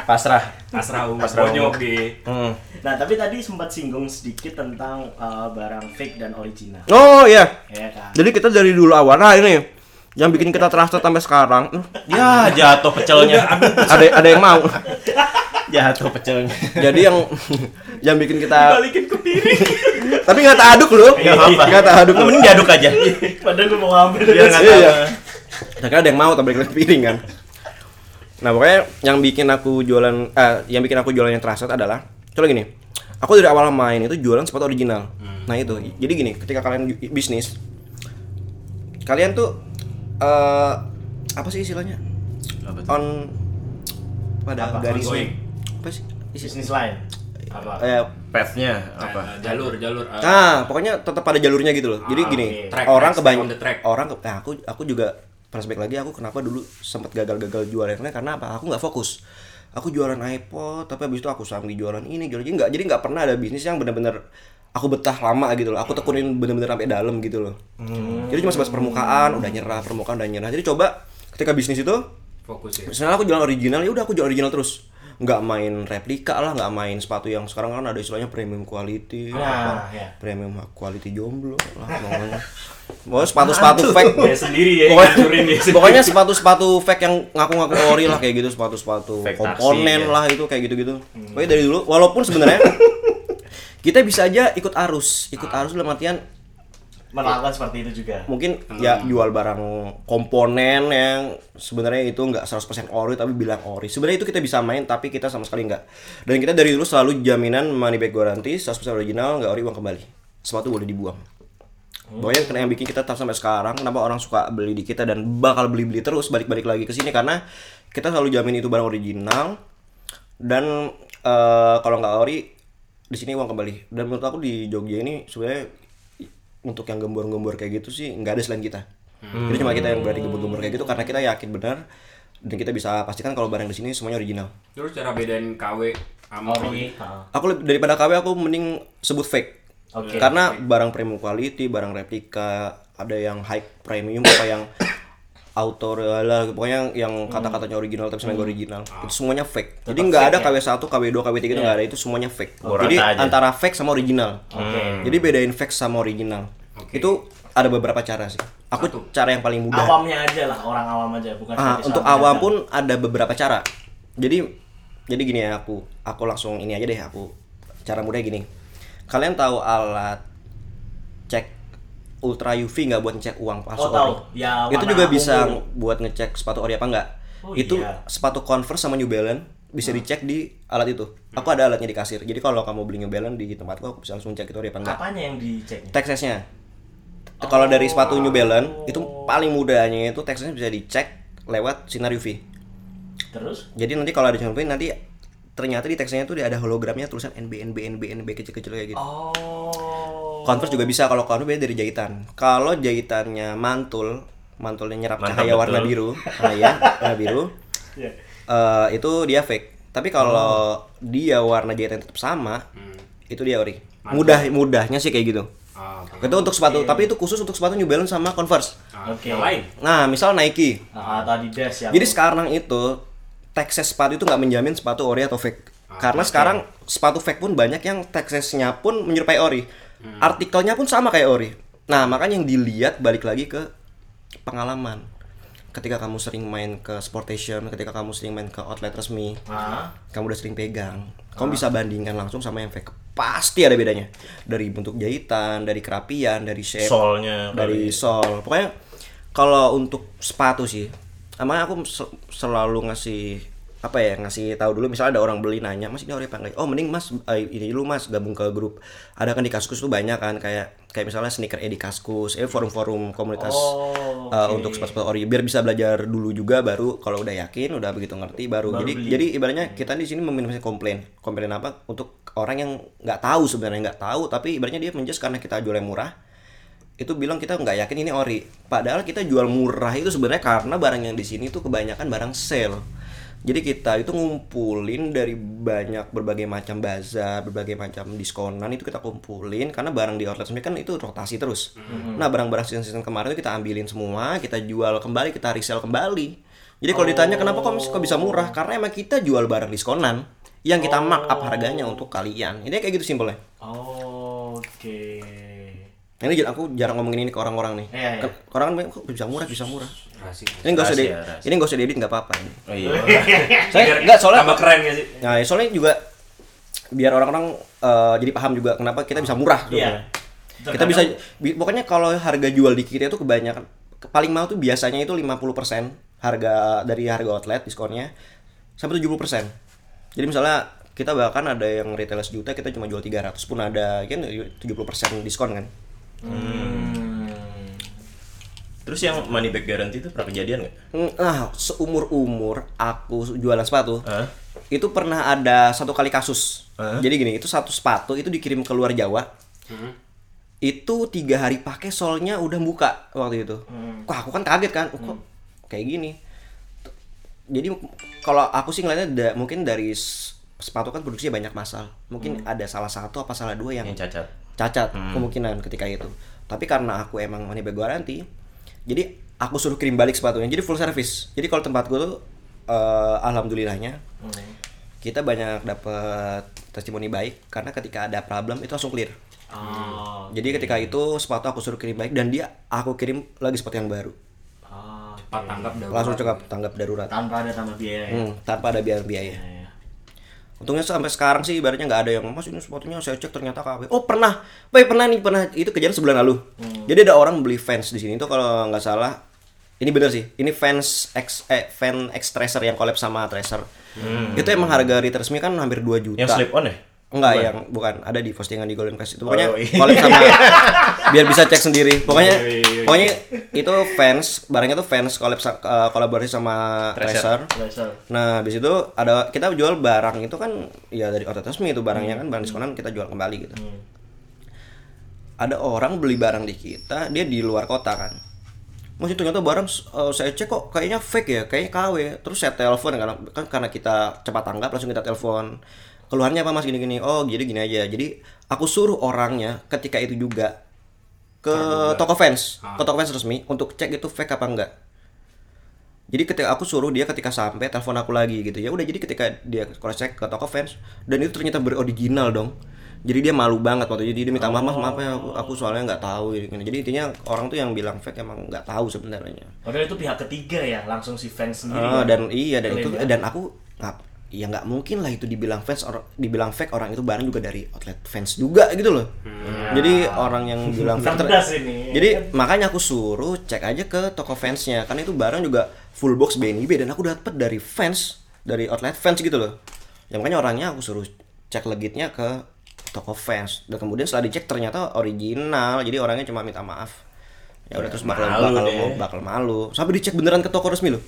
Speaker 3: Pasrah.
Speaker 1: Pasrah ungu.
Speaker 3: Pasrah ungu.
Speaker 1: Di.
Speaker 3: Hmm.
Speaker 2: Nah, tapi tadi sempat singgung sedikit tentang uh, barang fake dan original.
Speaker 4: oh iya
Speaker 2: Ya kan?
Speaker 4: jadi kita dari dulu awal nah ini yang bikin kita trusted sampai sekarang [LAUGHS] hmm,
Speaker 3: Ya jatuh pecelnya.
Speaker 4: ada ada yang mau [LAUGHS]
Speaker 3: jatuh pecelnya.
Speaker 4: jadi yang yang bikin kita
Speaker 2: Balikin ke piring.
Speaker 4: tapi nggak tak aduk loh
Speaker 3: Nggak apa-apa.
Speaker 4: nggak tak aduk
Speaker 3: Lu mending diaduk aja.
Speaker 2: Padahal gue mau ngambil
Speaker 3: Biar nggak
Speaker 4: Iya,
Speaker 3: tahu.
Speaker 4: iya. Kan ada yang mau tapi balik piring kan. Nah, pokoknya yang bikin aku jualan eh yang bikin aku jualan yang trusted adalah coba gini. Aku dari awal main itu jualan sepatu original. Nah, itu. Jadi gini, ketika kalian bisnis kalian tuh eh apa sih istilahnya?
Speaker 3: Apa tuh?
Speaker 4: On pada
Speaker 2: Apa?
Speaker 4: garis
Speaker 1: Ongoing.
Speaker 4: Apa sih? Isi-
Speaker 2: bisnis lain. Apa?
Speaker 4: Eh,
Speaker 3: Path-nya
Speaker 1: Nah,
Speaker 3: apa?
Speaker 1: jalur, jalur. eh,
Speaker 4: Nah, pokoknya tetap pada jalurnya gitu loh. Jadi
Speaker 2: Ah,
Speaker 4: gini.
Speaker 1: Track,
Speaker 4: orang kebanyakan orang ke, nah, aku aku juga flashback lagi aku kenapa dulu sempat gagal-gagal jualan internet karena apa? Aku nggak fokus. Aku jualan iPod, tapi habis itu aku sambil jualan ini, jualan ini nggak. Jadi nggak pernah ada bisnis yang benar-benar aku betah lama gitu loh. Aku tekunin benar-benar sampai dalam gitu loh. Jadi cuma sebatas permukaan, udah nyerah, permukaan udah nyerah. Jadi coba ketika bisnis itu
Speaker 1: Fokus ya.
Speaker 4: Misalnya aku jualan original, ya udah aku jual original terus. Nggak main replika lah, nggak main sepatu yang sekarang kan ada istilahnya premium quality,
Speaker 2: Nah,
Speaker 4: apa,
Speaker 2: ya.
Speaker 4: premium quality jomblo lah namanya. Pokoknya sepatu-sepatu fake.
Speaker 1: Dia sendiri ya
Speaker 4: Pokoknya,
Speaker 1: dia sendiri.
Speaker 4: pokoknya sepatu-sepatu fake yang ngaku-ngaku ori lah kayak gitu, sepatu-sepatu komponen
Speaker 3: taksi, ya.
Speaker 4: lah itu kayak gitu-gitu. Pokoknya dari dulu, walaupun sebenarnya [LAUGHS] kita bisa aja ikut arus, ikut arus dalam artian
Speaker 2: Melakukan seperti itu juga.
Speaker 4: mungkin ya jual barang komponen yang sebenarnya itu nggak 100% ori tapi bilang ori. Sebenarnya itu kita bisa main tapi kita sama sekali nggak. Dan kita dari dulu selalu jaminan money back guarantee 100% original nggak ori uang kembali. Sepatu boleh dibuang. Pokoknya kena yang bikin kita tetap sampai sekarang kenapa orang suka beli di kita dan bakal beli-beli terus balik-balik lagi ke sini karena kita selalu jamin itu barang original dan eh, kalau nggak ori di sini uang kembali. Dan menurut aku di Jogja ini sebenarnya untuk yang gembor-gembor kayak gitu sih nggak ada selain kita. Jadi cuma kita yang berani gembor-gembor kayak gitu karena kita yakin benar dan kita bisa pastikan kalau barang di sini semuanya original.
Speaker 1: Terus cara bedain KW sama
Speaker 2: Ori.
Speaker 4: Aku lebih- daripada KW aku mending sebut fake.
Speaker 2: Oke.
Speaker 4: Karena barang premium quality, barang replika, ada yang high premium apa yang auto lah pokoknya yang, yang kata-katanya original tapi sebenarnya nggak original. Itu semuanya fake. Jadi nggak ada
Speaker 2: fake
Speaker 4: KW1, KW2, KW3 itu nggak ada, itu semuanya fake.
Speaker 3: Oh,
Speaker 4: Jadi
Speaker 3: aja.
Speaker 4: antara fake sama original. Jadi bedain fake sama original. Itu ada beberapa cara sih. Aku
Speaker 1: Satu.
Speaker 4: cara yang paling mudah.
Speaker 2: Awamnya aja lah, orang awam aja, bukan
Speaker 4: Ah, untuk awam pun ada beberapa cara. Jadi jadi gini ya aku aku langsung ini aja deh aku cara mudah gini. Kalian tahu alat cek ultra UV nggak buat ngecek uang palsu
Speaker 2: Oh,
Speaker 4: ori?
Speaker 2: Ya,
Speaker 4: itu juga bisa
Speaker 2: ungu.
Speaker 4: buat ngecek sepatu ori apa enggak.
Speaker 2: Oh,
Speaker 4: itu
Speaker 2: iya.
Speaker 4: sepatu Converse sama New Balance bisa dicek di alat itu. Aku ada alatnya di kasir. Jadi kalau kamu beli New Balance di tempatku aku bisa langsung cek itu ori apa enggak.
Speaker 2: Apanya yang diceknya?
Speaker 4: Texasnya. Kalau dari sepatu New Balance itu paling mudahnya itu Texasnya bisa dicek lewat sinar UV.
Speaker 2: Terus?
Speaker 4: Jadi nanti kalau ada contohin nanti ternyata di teksnya itu ada hologramnya tulisan NB NB NB NB kecil-kecil kayak gitu.
Speaker 2: Oh.
Speaker 4: Converse juga bisa kalau Converse beda dari jahitan. Kalau jahitannya mantul, mantulnya nyerap
Speaker 3: Mantap
Speaker 4: cahaya warna
Speaker 3: betul.
Speaker 4: biru, nah [LAUGHS] ya, warna biru.
Speaker 2: Iya.
Speaker 4: eh, itu dia fake. Tapi kalau dia warna jahitan tetap sama, itu dia ori. Mudah mudahnya sih kayak gitu.
Speaker 1: Ah.
Speaker 4: Itu untuk sepatu, tapi itu khusus untuk sepatu New Balance sama Converse.
Speaker 1: Ah,
Speaker 2: Oke.
Speaker 1: Lain.
Speaker 4: Nah, misal Nike,
Speaker 2: Ah, tadi Des ya.
Speaker 4: Jadi sekarang itu Texas sepatu itu nggak menjamin sepatu ori atau fake. Karena sekarang sepatu fake pun banyak yang Texasnya pun menyerupai ori. Artikelnya pun sama kayak ori. Nah makanya yang dilihat balik lagi ke pengalaman. Ketika kamu sering main ke Sportation, ketika kamu sering main ke outlet resmi,
Speaker 2: Ah.
Speaker 4: kamu udah sering pegang, kamu bisa bandingkan langsung sama yang fake. Pasti ada bedanya. Dari bentuk jahitan, dari kerapian, dari shape,
Speaker 3: Solnya
Speaker 4: dari sol pokoknya kalau untuk sepatu sih emang aku se- selalu ngasih apa ya ngasih tahu dulu. Misalnya ada orang beli nanya mas ini ori apa enggak oh mending mas eh, ini dulu mas gabung ke grup. Ada kan di kaskus tuh banyak kan kayak kayak misalnya sneaker e di kaskus eh forum-forum komunitas
Speaker 2: Oh,
Speaker 4: eh,
Speaker 2: oke.
Speaker 4: untuk sepatu ori. Biar bisa belajar dulu juga baru kalau udah yakin udah begitu ngerti baru,
Speaker 2: Baru
Speaker 4: jadi
Speaker 2: beli.
Speaker 4: jadi ibaratnya kita di sini meminimalisasi komplain. Komplain apa? Untuk orang yang nggak tahu sebenarnya nggak tahu tapi ibaratnya dia menjudge karena kita jualnya murah. Itu bilang kita nggak yakin ini ori. Padahal kita jual murah itu sebenarnya karena barang yang di sini tuh kebanyakan barang sale jadi kita itu ngumpulin dari banyak berbagai macam bazar berbagai macam diskonan itu kita kumpulin karena barang di outlet sendiri kan itu rotasi terus. Nah barang-barang season-season kemarin itu kita ambilin semua kita jual kembali kita resell kembali. Jadi kalau ditanya kenapa kok kok bisa murah? Karena emang kita jual barang diskonan yang kita markup harganya untuk kalian. Ini kayak gitu simpelnya.
Speaker 2: Oh, Oke.
Speaker 4: Nah, ini aku jarang ngomongin ini ke orang-orang nih.
Speaker 2: Iya, iya.
Speaker 4: Orang kan kok bisa murah, bisa murah.
Speaker 1: Rahasia.
Speaker 4: Ini enggak usah di,
Speaker 3: Rahasia,
Speaker 4: ini enggak usah diedit enggak apa-apa.
Speaker 3: Oh iya. [LAUGHS]
Speaker 4: Saya enggak soalnya
Speaker 1: tambah keren gak sih?
Speaker 4: Nah, ya, soalnya juga biar orang-orang eh, jadi paham juga kenapa kita bisa murah gitu.
Speaker 2: Iya.
Speaker 4: Kita bisa bi- pokoknya kalau harga jual di kita itu kebanyakan ke- paling mahal tuh biasanya itu 50% harga dari harga outlet diskonnya sampai 70%. Jadi misalnya kita bahkan ada yang retail sejuta kita cuma jual 300 pun ada kan 70% diskon kan.
Speaker 2: Hmm.
Speaker 3: Terus yang money back guarantee itu pernah kejadian nggak?
Speaker 4: Nah, seumur umur aku jualan sepatu,
Speaker 3: Hah?
Speaker 4: itu pernah ada satu kali kasus.
Speaker 3: Hah?
Speaker 4: Jadi gini, itu satu sepatu itu dikirim ke luar Jawa. Itu tiga hari pakai solnya udah buka waktu itu. Wah, aku kan kaget kan, kok kayak gini. Jadi kalau aku sih ngeliatnya da- mungkin dari sepatu kan produksinya banyak masalah. Mungkin ada salah satu apa salah dua yang
Speaker 3: Yang cacat.
Speaker 4: Cacat kemungkinan ketika itu. Tapi karena aku emang money back guarantee, jadi aku suruh kirim balik sepatunya. Jadi full service. Jadi kalau tempatku tuh eh, alhamdulillahnya kita banyak dapat testimoni baik karena ketika ada problem itu langsung clear.
Speaker 2: Oh.
Speaker 4: Jadi ketika itu sepatu aku suruh kirim balik dan dia aku kirim lagi sepatu yang baru.
Speaker 2: Oh,
Speaker 1: Cepat tanggap darurat.
Speaker 4: Langsung cekap tanggap darurat.
Speaker 2: tanpa ada tambah biaya ya.
Speaker 4: Hmm, tanpa ada biaya-biaya.
Speaker 2: Ya, ya.
Speaker 4: Untungnya sampai sekarang sih ibaratnya nggak ada yang mas ini sepatunya saya cek ternyata KW. Oh pernah, Pak pernah nih pernah itu kejadian sebulan lalu. Jadi ada orang beli fans di sini tuh kalau nggak salah ini bener sih. Ini fans X eh, fan X Tracer yang collab sama Tracer. Itu emang harga retail resmi kan hampir 2 juta.
Speaker 3: Yang slip on ya?
Speaker 4: Enggak yang bukan ada di postingan di Golden Quest itu pokoknya
Speaker 3: Oh, iya.
Speaker 4: collab sama [LAUGHS] biar bisa cek sendiri pokoknya
Speaker 1: Iya, iya, iya.
Speaker 4: pokoknya itu fans barangnya tuh fans collab eh, kolaborasi sama
Speaker 3: Tracer.
Speaker 4: Nah, habis itu ada kita jual barang itu kan ya dari outlet resmi itu barangnya kan barang diskonan kita jual kembali gitu. Ada orang beli barang di kita, dia di luar kota kan. Masih ternyata barang eh, saya cek kok kayaknya fake ya, kayaknya KW. Terus saya telepon karena kan karena kita cepat tanggap langsung kita telepon. Keluarnya apa Mas gini-gini? Oh, jadi gini aja. Jadi aku suruh orangnya ketika itu juga ke toko fans, ke toko fans resmi untuk cek itu fake apa enggak. Jadi ketika aku suruh dia ketika sampai telepon aku lagi gitu ya udah jadi ketika dia cross check ke toko fans dan itu ternyata beroriginal dong. Jadi dia malu banget waktu itu. Jadi dia minta maaf mas maaf ya aku, aku soalnya nggak tahu gitu. Jadi intinya orang tuh yang bilang fake emang nggak tahu sebenarnya.
Speaker 2: Padahal itu pihak ketiga ya, langsung si fans sendiri.
Speaker 4: Ah,
Speaker 2: kan?
Speaker 4: dan iya dan itu
Speaker 2: ya.
Speaker 4: dan aku ya nggak mungkin lah itu dibilang fans orang dibilang fake orang itu barang juga dari outlet fans juga gitu loh. Jadi orang yang bilang fake
Speaker 2: ini.
Speaker 4: jadi makanya aku suruh cek aja ke toko fansnya karena itu barang juga full box BNIB dan aku dapet dari fans dari outlet fans gitu loh. Ya makanya orangnya aku suruh cek legitnya ke toko fans dan kemudian setelah dicek ternyata original jadi orangnya cuma minta maaf. Ya udah terus bakal
Speaker 3: Malu
Speaker 4: bakal
Speaker 3: deh.
Speaker 4: bakal malu. Sampai dicek beneran ke toko resmi loh.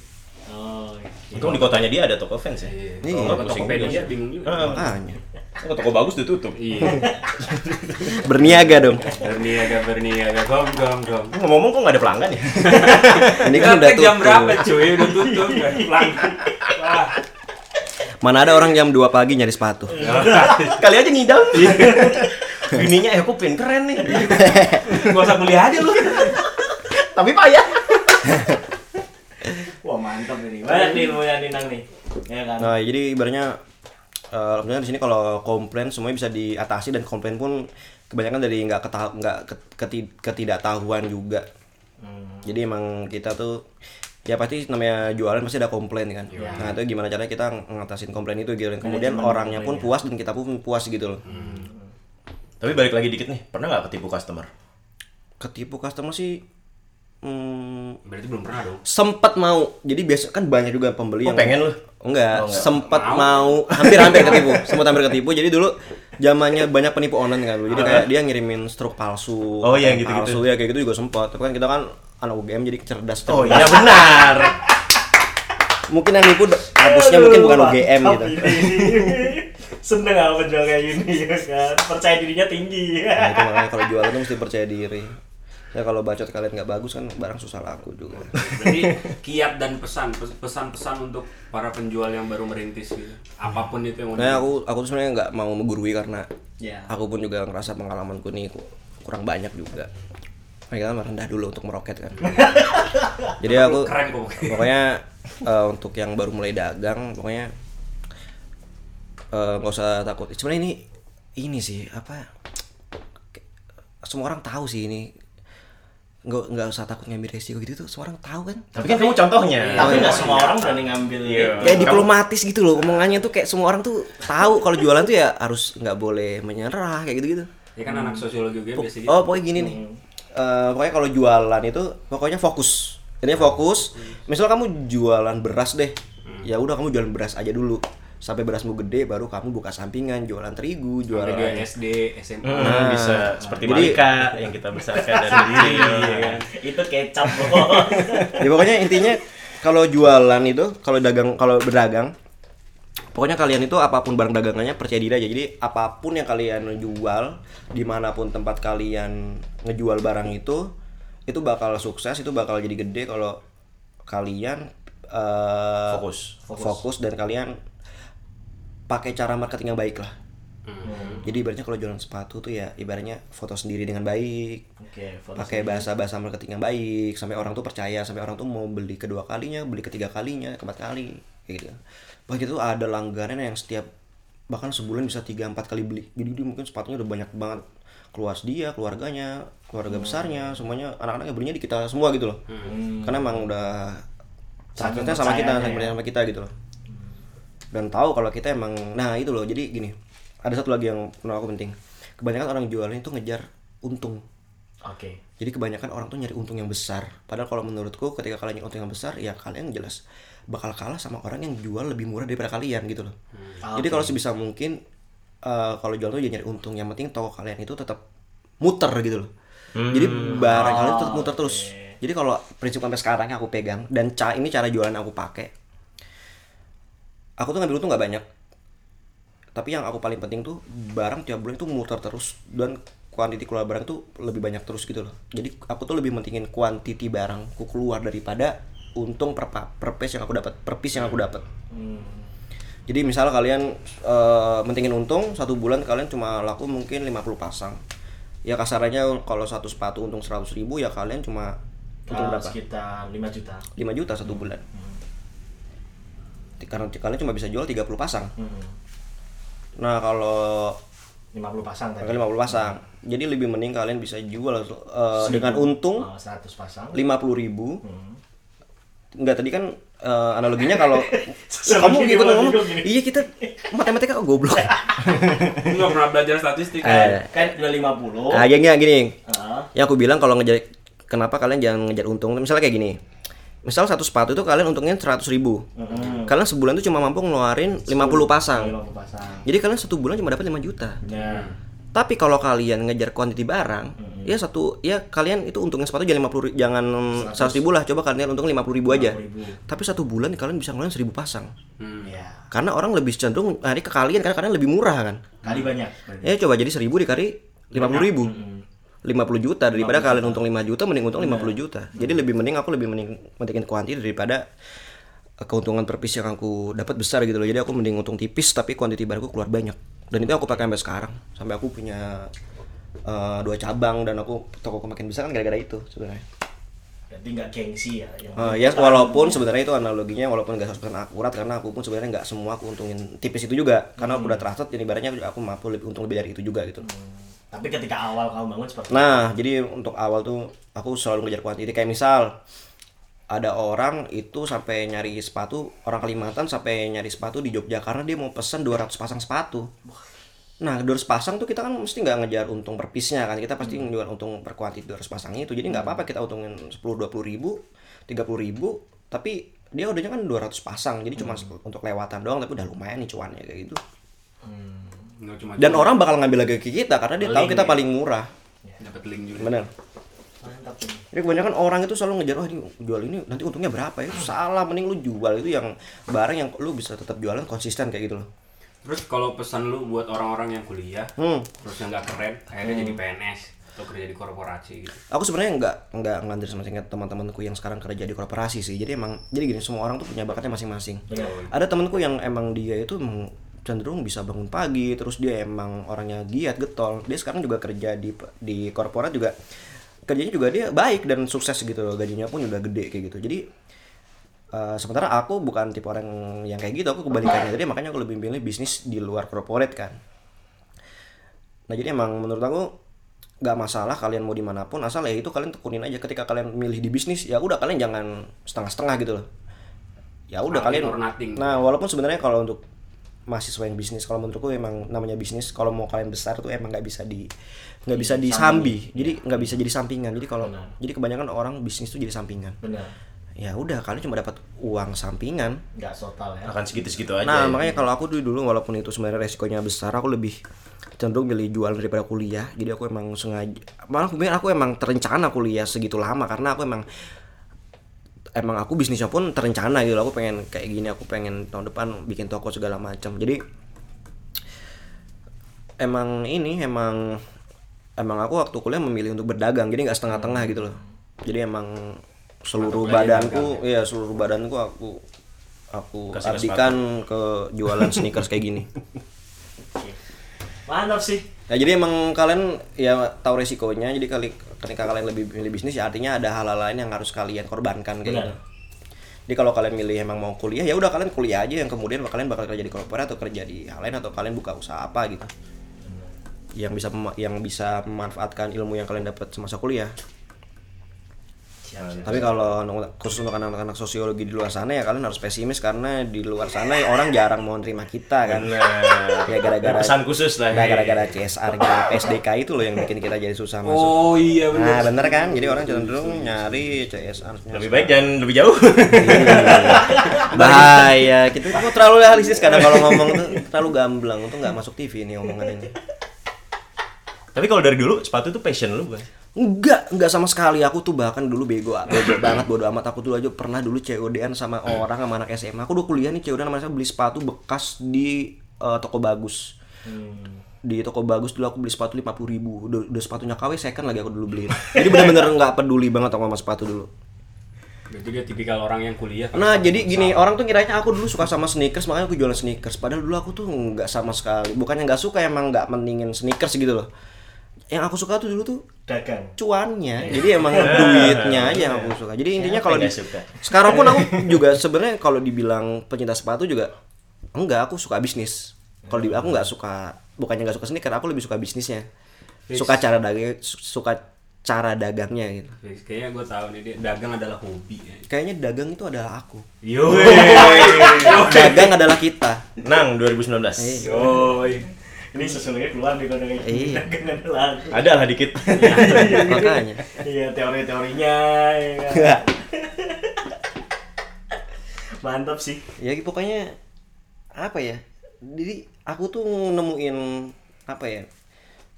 Speaker 2: Iya.
Speaker 3: Untung di kotanya dia ada toko fans ya.
Speaker 1: Iya.
Speaker 4: Iya.
Speaker 1: Kalau ke
Speaker 3: Pusing
Speaker 1: Tokopedia
Speaker 3: juga.
Speaker 1: bingung juga.
Speaker 3: Ah, kok toko bagus ditutup.
Speaker 1: Iya. [LAUGHS]
Speaker 4: Berniaga dong.
Speaker 1: Berniaga berniaga gom gom gom.
Speaker 3: Ngomong-ngomong kok nggak ada pelanggan ya? [LAUGHS]
Speaker 4: Ini kan udah
Speaker 1: Praktek jam
Speaker 4: tutup.
Speaker 1: berapa cuy? Udah tutup nggak pelanggan. Wah.
Speaker 4: Mana ada orang jam 2 pagi nyari sepatu.
Speaker 3: Kali aja ngidam. Bininya eh kupin keren nih. [LAUGHS]
Speaker 1: Gak usah kuliah aja lu.
Speaker 3: Tapi payah.
Speaker 2: Mantap ini. Banyak nih ilmu yang Ninang nih. Ya kan?
Speaker 4: Nah, jadi ibaratnya eh alhamdulillah di sini kalau komplain semuanya bisa diatasi dan komplain pun kebanyakan dari nggak ketahu nggak ket- keti- ketidaktahuan juga. Jadi emang kita tuh ya pasti namanya jualan pasti ada komplain kan. Nah, itu gimana caranya kita ngatasin komplain itu gitu dan kemudian
Speaker 2: Manajemen
Speaker 4: orangnya pun
Speaker 2: komplain
Speaker 4: puas dan kita pun puas gitu loh.
Speaker 3: Tapi balik lagi dikit nih, pernah nggak ketipu customer?
Speaker 4: Ketipu customer sih hmm,
Speaker 1: Berarti belum pernah dong.
Speaker 4: sempat mau. Jadi biasa kan banyak juga pembeli
Speaker 3: Oh,
Speaker 4: yang
Speaker 3: pengen lu?
Speaker 4: Enggak,
Speaker 3: Oh, enggak.
Speaker 4: sempat mau hampir-hampir ketipu, sempat hampir ketipu. Jadi dulu zamannya banyak penipu online kan dulu. Jadi kayak dia ngirimin struk palsu.
Speaker 3: Oh, iya,
Speaker 4: konten
Speaker 3: gitu-gitu.
Speaker 4: Palsu ya kayak gitu juga sempat. Tapi kan kita kan anak UGM jadi cerdas.
Speaker 3: Oh iya benar.
Speaker 4: Mungkin yang nipu kampusnya mungkin bukan UGM gitu.
Speaker 2: seneng sama penjual kayak gini ya kan percaya dirinya tinggi
Speaker 4: Nah, itu makanya kalau jualan tuh mesti percaya diri. Ya kalau bacot kalian nggak bagus kan barang susah laku juga.
Speaker 1: Berarti kiat dan pesan pes- pesan-pesan untuk para penjual yang baru merintis gitu. Apa pun itu yang mau
Speaker 4: Nah aku aku tuh sebenarnya nggak mau menggurui karena
Speaker 2: ya
Speaker 4: aku pun juga ngerasa pengalamanku nih ku- kurang banyak juga. Nah, kita merendah dulu untuk meroket kan. [LAUGHS] Jadi aku
Speaker 1: keren kok.
Speaker 4: pokoknya eh, untuk yang baru mulai dagang pokoknya eh, nggak usah takut. Sebenarnya ini ini sih apa? kayak- Semua orang tahu sih ini nggak nggak usah takut ngambil resiko gitu tuh semua orang tahu kan?
Speaker 3: Tapi kan kamu contohnya.
Speaker 2: tapi nggak semua orang berani ngambil
Speaker 3: Iya.
Speaker 4: kayak diplomatis gitu loh omongannya tuh kayak semua orang tuh tahu kalau jualan tuh ya harus nggak boleh menyerah kayak gitu gitu
Speaker 1: Ya kan anak sosiologi juga biasa gitu.
Speaker 4: oh pokoknya gini nih. Eh, pokoknya kalau jualan itu pokoknya fokus. Intinya fokus. Misal kamu jualan beras deh. Ya udah kamu jualan beras aja dulu sampai berasmu gede baru kamu buka sampingan jualan terigu jualan
Speaker 1: dia SD, SMA.
Speaker 3: Hmm, bisa seperti
Speaker 4: Jadi-
Speaker 3: Malika yang kita besarkan dari [LAUGHS] kecil. ya kan?
Speaker 2: itu kecap loh
Speaker 4: ya pokoknya intinya kalau jualan itu kalau dagang kalau berdagang pokoknya kalian itu apa pun barang dagangannya percaya diri aja jadi apa pun yang kalian jual di mana pun tempat kalian ngejual barang itu itu bakal sukses itu bakal jadi gede kalau kalian eh,
Speaker 3: Fokus.
Speaker 4: fokus dan kalian pakai cara marketing yang baik lah.
Speaker 1: Hmm.
Speaker 4: jadi ibaratnya kalau jualan sepatu tuh ya ibaratnya foto sendiri dengan baik
Speaker 2: foto
Speaker 4: pakai bahasa-bahasa marketing yang baik sampai orang tuh percaya sampai orang tuh mau beli kedua kalinya beli ketiga kalinya keempat kali kayak gitu. Bahkan itu ada langganan yang setiap bahkan sebulan bisa tiga empat kali beli. Jadi dia mungkin sepatunya udah banyak banget. Keluar dia keluarganya keluarga besarnya semuanya anak-anaknya belinya di kita semua gitu loh. Karena emang udah
Speaker 2: saking
Speaker 4: sama kita
Speaker 2: ya.
Speaker 4: sama kita gitu loh dan tahu kalau kita emang nah itu loh jadi gini ada satu lagi yang menurut aku penting kebanyakan orang jualan itu ngejar untung
Speaker 2: oke
Speaker 4: jadi kebanyakan orang tuh nyari untung yang besar. Padahal kalau menurutku ketika kalian nyari untung yang besar, ya kalian jelas bakal kalah sama orang yang jual lebih murah daripada kalian gitu loh. Jadi kalau sebisa mungkin eh, kalau jual tuh jangan nyari untung. Yang penting toko kalian itu tetap muter gitu loh. Jadi barang kalian tetap muter terus. Jadi kalau prinsip sampai sekarang yang aku pegang dan ca ini cara jualan aku pakai. Aku tuh ngambil untung nggak banyak. Tapi yang aku paling penting tuh barang tiap bulan itu muter terus dan kuantiti keluar barang tuh lebih banyak terus gitu loh. Jadi aku tuh lebih mentingin kuantiti barangku keluar daripada untung per, per piece yang aku dapat, per piece yang aku dapat. Jadi misal kalian eh, mentingin untung satu bulan kalian cuma laku mungkin 50 pasang. Ya kasarannya kalau satu sepatu untung 100 ribu ya kalian cuma untung
Speaker 2: Ah,
Speaker 4: berapa?
Speaker 2: sekitar 5 juta
Speaker 4: 5 juta satu bulan. Karena kalian cuma bisa jual 30 pasang.
Speaker 2: Hmm.
Speaker 4: Nah kalau
Speaker 2: 50 pasang tadi
Speaker 4: Kalian 50 pasang. Jadi lebih mending kalian bisa jual eh, dengan untung
Speaker 2: Oh, 100 pasang
Speaker 4: 50.000 ribu.
Speaker 2: Hmm.
Speaker 4: Enggak tadi kan eh, analoginya kalau [LAUGHS] kamu ikut
Speaker 2: malah
Speaker 4: ngomong, iya kita matematika kok goblok. [LAUGHS]
Speaker 1: Lu nggak pernah belajar statistik
Speaker 4: Eh,
Speaker 2: kan udah 50
Speaker 4: ah, gini, gini.
Speaker 2: Ah,
Speaker 4: Ya aku bilang kalau ngejar kenapa kalian jangan ngejar untung. Misalnya kayak gini. Misal satu sepatu itu kalian untungnya 100.000 ribu.
Speaker 2: Mm-mm.
Speaker 4: Kalian sebulan tuh cuma mampu ngeluarin 50 pasang.
Speaker 2: 50 pasang
Speaker 4: Jadi kalian satu bulan cuma dapat 5 juta.
Speaker 2: ya
Speaker 4: Tapi kalau kalian ngejar kuantiti barang, ya satu ya kalian itu untungnya sepatu jangan 50 ri- jangan 100 ribu lah, coba kalian untung 50 ribu aja.
Speaker 2: 50.000.
Speaker 4: Tapi satu bulan kalian bisa ngeluarin 1000 pasang.
Speaker 1: Hmm.
Speaker 2: ya
Speaker 4: Karena orang lebih cenderung hari ke kalian karena kalian lebih murah kan.
Speaker 2: kali banyak berarti.
Speaker 4: Ya coba jadi 1000 dikali 50 ribu. 50 juta daripada kalian untung 5 juta mending untung 50 juta. Jadi lebih mending aku lebih mending mentingin kuantiti daripada eh, keuntungan per piece yang aku dapat besar gitu loh. Jadi aku mending untung tipis tapi kuantiti barangku keluar banyak. Dan itu aku pakai sampai sekarang. Sampai aku punya eh, dua cabang dan aku toko aku makin besar kan gara-gara itu sebenarnya.
Speaker 2: berarti nggak gengsi ya yang
Speaker 4: Eh, ya walaupun sebenarnya itu analoginya walaupun nggak 100% akurat karena aku pun sebenarnya nggak semua aku untungin tipis itu juga karena aku udah trusted jadi ibaratnya aku mampu lebih untung lebih dari itu juga gitu.
Speaker 2: Tapi ketika awal kamu bangun seperti
Speaker 4: Nah, jadi untuk awal tuh aku selalu ngejar kuantiti kayak misal ada orang itu sampai nyari sepatu orang Kalimantan sampai nyari sepatu di Jogja karena dia mau pesen 200 pasang sepatu. Nah, 200 pasang tuh kita kan mesti nggak ngejar untung per piece-nya kan. Kita pasti ngejual untung per kuantiti 200 pasang itu. Jadi nggak apa-apa kita untungin 10 20 ribu, 30 ribu, tapi dia udahnya kan 200 pasang. Jadi cuma untuk lewatan doang tapi udah lumayan nih cuannya kayak gitu.
Speaker 1: Nggak cuma
Speaker 4: Dan orang bakal ngambil lagi ke kita karena dia tahu
Speaker 2: Link
Speaker 4: kita
Speaker 2: ya.
Speaker 4: paling murah.
Speaker 1: dapat link juga.
Speaker 2: Mantap ini
Speaker 4: Jadi kebanyakan orang itu selalu ngejar, oh ini jual ini nanti untungnya berapa ya? Itu salah, mending lu jual itu yang barang yang lu bisa tetap jualan konsisten kayak gitu loh.
Speaker 1: Terus kalau pesan lu buat orang-orang yang kuliah,
Speaker 4: Hmm.
Speaker 1: terus yang nggak keren, akhirnya jadi PNS atau kerja di korporasi gitu.
Speaker 4: aku sebenarnya nggak nggak ngandir sama singkat teman-temanku yang sekarang kerja di korporasi sih jadi emang jadi gini semua orang tuh punya bakatnya masing-masing ada temanku yang emang dia itu emang cenderung bisa bangun pagi terus dia emang orangnya giat getol. Dia sekarang juga kerja di di korporat juga kerjanya juga dia baik dan sukses gitu loh. Gajinya pun udah gede kayak gitu. Jadi eh, sementara aku bukan tipe orang yang kayak gitu aku kebalikannya jadi makanya aku lebih milih bisnis di luar korporat kan. Nah jadi emang menurut aku nggak masalah kalian mau di mana pun asal ya itu kalian tekunin aja. Ketika kalian milih di bisnis ya udah kalian jangan setengah-setengah gitu loh. Ya udah
Speaker 1: Something
Speaker 4: kalian
Speaker 1: nothing.
Speaker 4: nah walaupun sebenarnya kalau untuk mahasiswa yang bisnis kalau menurutku emang namanya bisnis kalau mau kalian besar tuh emang nggak bisa di nggak bisa disambi jadi nggak bisa jadi sampingan jadi kalau jadi kebanyakan orang bisnis tuh jadi sampingan
Speaker 2: Benar.
Speaker 4: ya udah kalian cuma dapat uang sampingan
Speaker 2: Nggak total ya.
Speaker 3: Akan segitu-segitu aja.
Speaker 4: Nah,
Speaker 3: ya.
Speaker 4: makanya kalau aku dulu, dulu walaupun itu sebenarnya resikonya besar, aku lebih cenderung milih jual daripada kuliah. Jadi aku emang sengaja malah aku, aku emang terencana kuliah segitu lama karena aku emang emang aku bisnisnya pun terencana gitu loh. Aku pengen kayak gini, aku pengen tahun depan bikin toko segala macam. Jadi emang ini emang emang aku waktu kuliah memilih untuk berdagang. Jadi nggak setengah-tengah gitu loh. Jadi emang seluruh
Speaker 1: kuliahnya
Speaker 4: badanku, iya seluruh badanku aku aku
Speaker 3: Kasih
Speaker 4: abdikan ke jualan sneakers kayak gini.
Speaker 2: Mantap sih.
Speaker 4: Ya jadi emang kalian ya tahu resikonya. Jadi kali ketika kalian lebih milih bisnis ya artinya ada hal-hal lain yang harus kalian korbankan kayak
Speaker 2: Benar.
Speaker 4: gitu. Jadi kalau kalian milih emang mau kuliah ya udah kalian kuliah aja yang kemudian kalian bakal kerja di korporat atau kerja di hal lain atau kalian buka usaha apa gitu. Yang bisa yang bisa memanfaatkan ilmu yang kalian dapat semasa kuliah.
Speaker 2: Siap, siap.
Speaker 4: Tapi kalau khusus untuk anak-anak sosiologi di luar sana ya kalian harus pesimis karena di luar sana ya orang jarang mau nerima kita kan.
Speaker 3: Nah,
Speaker 4: Ya gara-gara
Speaker 3: pesan khusus lah.
Speaker 4: Nah, gara-gara CSR-nya PSDK itu loh yang bikin kita jadi susah masuk.
Speaker 1: Oh iya
Speaker 4: Nah,
Speaker 1: benar.
Speaker 4: bener kan? Jadi orang cenderung nyari CSR-nya.
Speaker 3: Lebih baik jangan lebih jauh.
Speaker 4: Bahaya. Kita kok terlalu realistis kadang kalau ngomong tuh terlalu gamblang. Itu nggak masuk TV nih omongan ini.
Speaker 3: Tapi kalau dari dulu sepatu itu passion lu bukan?
Speaker 4: Enggak, enggak sama sekali. Aku tuh bahkan dulu bego, bego [LAUGHS] banget bodo amat. Aku tuh aja pernah dulu COD-an sama orang sama anak SMA. Aku udah kuliah nih COD-an sama SMA beli sepatu bekas di eh, toko bagus. Di toko bagus dulu aku beli sepatu 50 ribu udah, udah sepatunya KW second lagi aku dulu beli Jadi bener-bener nggak peduli banget sama sepatu dulu
Speaker 1: Berarti dia tipikal orang yang kuliah.
Speaker 4: Nah jadi gini orang tuh kiranya aku dulu suka sama sneakers makanya aku jualan sneakers padahal dulu aku tuh nggak sama sekali bukannya nggak suka emang nggak mentingin sneakers gitu loh yang aku suka tuh dulu tuh
Speaker 2: Dagang.
Speaker 4: cuannya jadi emang [LAUGHS] duitnya aja yang aku suka jadi intinya kalau di
Speaker 3: suka?
Speaker 4: sekarang pun [LAUGHS] aku juga sebenarnya kalau dibilang pencinta sepatu juga enggak aku suka bisnis kalau aku nggak suka bukannya nggak suka sneaker aku lebih suka bisnisnya suka cara dagang suka cara dagangnya gitu
Speaker 1: Kayaknya gue tahu nih dia dagang adalah hobi. ya.
Speaker 4: kayaknya dagang itu adalah aku
Speaker 1: Yo. [LAUGHS]
Speaker 4: dagang adalah kita
Speaker 3: Nang 2019.
Speaker 2: Yoi. Ini sesungguhnya keluar di kode
Speaker 4: Iya. [LAUGHS]
Speaker 2: dagang adalah aku.
Speaker 3: Ada lah dikit. [LAUGHS]
Speaker 4: makanya
Speaker 2: Iya teori-teorinya ya. [LAUGHS] Mantap sih.
Speaker 4: ya pokoknya apa ya jadi aku tuh nemuin apa ya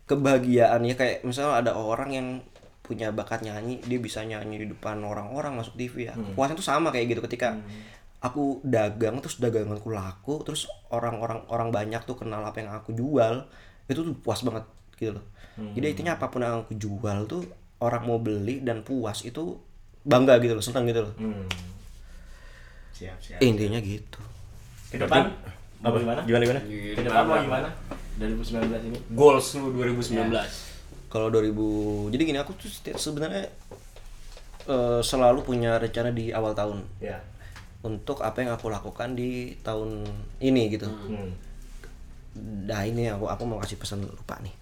Speaker 4: kebahagiaan ya kayak misalnya ada orang yang punya bakat nyanyi dia bisa nyanyi di depan orang-orang masuk TV ya puasnya tuh sama kayak gitu ketika aku dagang terus daganganku laku terus orang-orang orang banyak tuh kenal apa yang aku jual itu tuh puas banget gitu loh jadi intinya apa pun yang aku jual tuh orang mau beli dan puas itu bangga gitu loh senang gitu loh
Speaker 2: Hmm. Siap, siap.
Speaker 4: intinya gitu
Speaker 2: Ke depan apa gimana?
Speaker 3: Gimana gimana?
Speaker 2: Ke depan mau gimana? 2019 ini.
Speaker 1: Goals lu 2019.
Speaker 4: Kalau 2000 jadi gini aku tuh sebenarnya eh, selalu punya rencana di awal tahun
Speaker 2: Ya.
Speaker 4: Untuk apa yang aku lakukan di tahun ini gitu.
Speaker 2: Hmm.
Speaker 4: Nah ini aku aku mau kasih pesan lupa nih.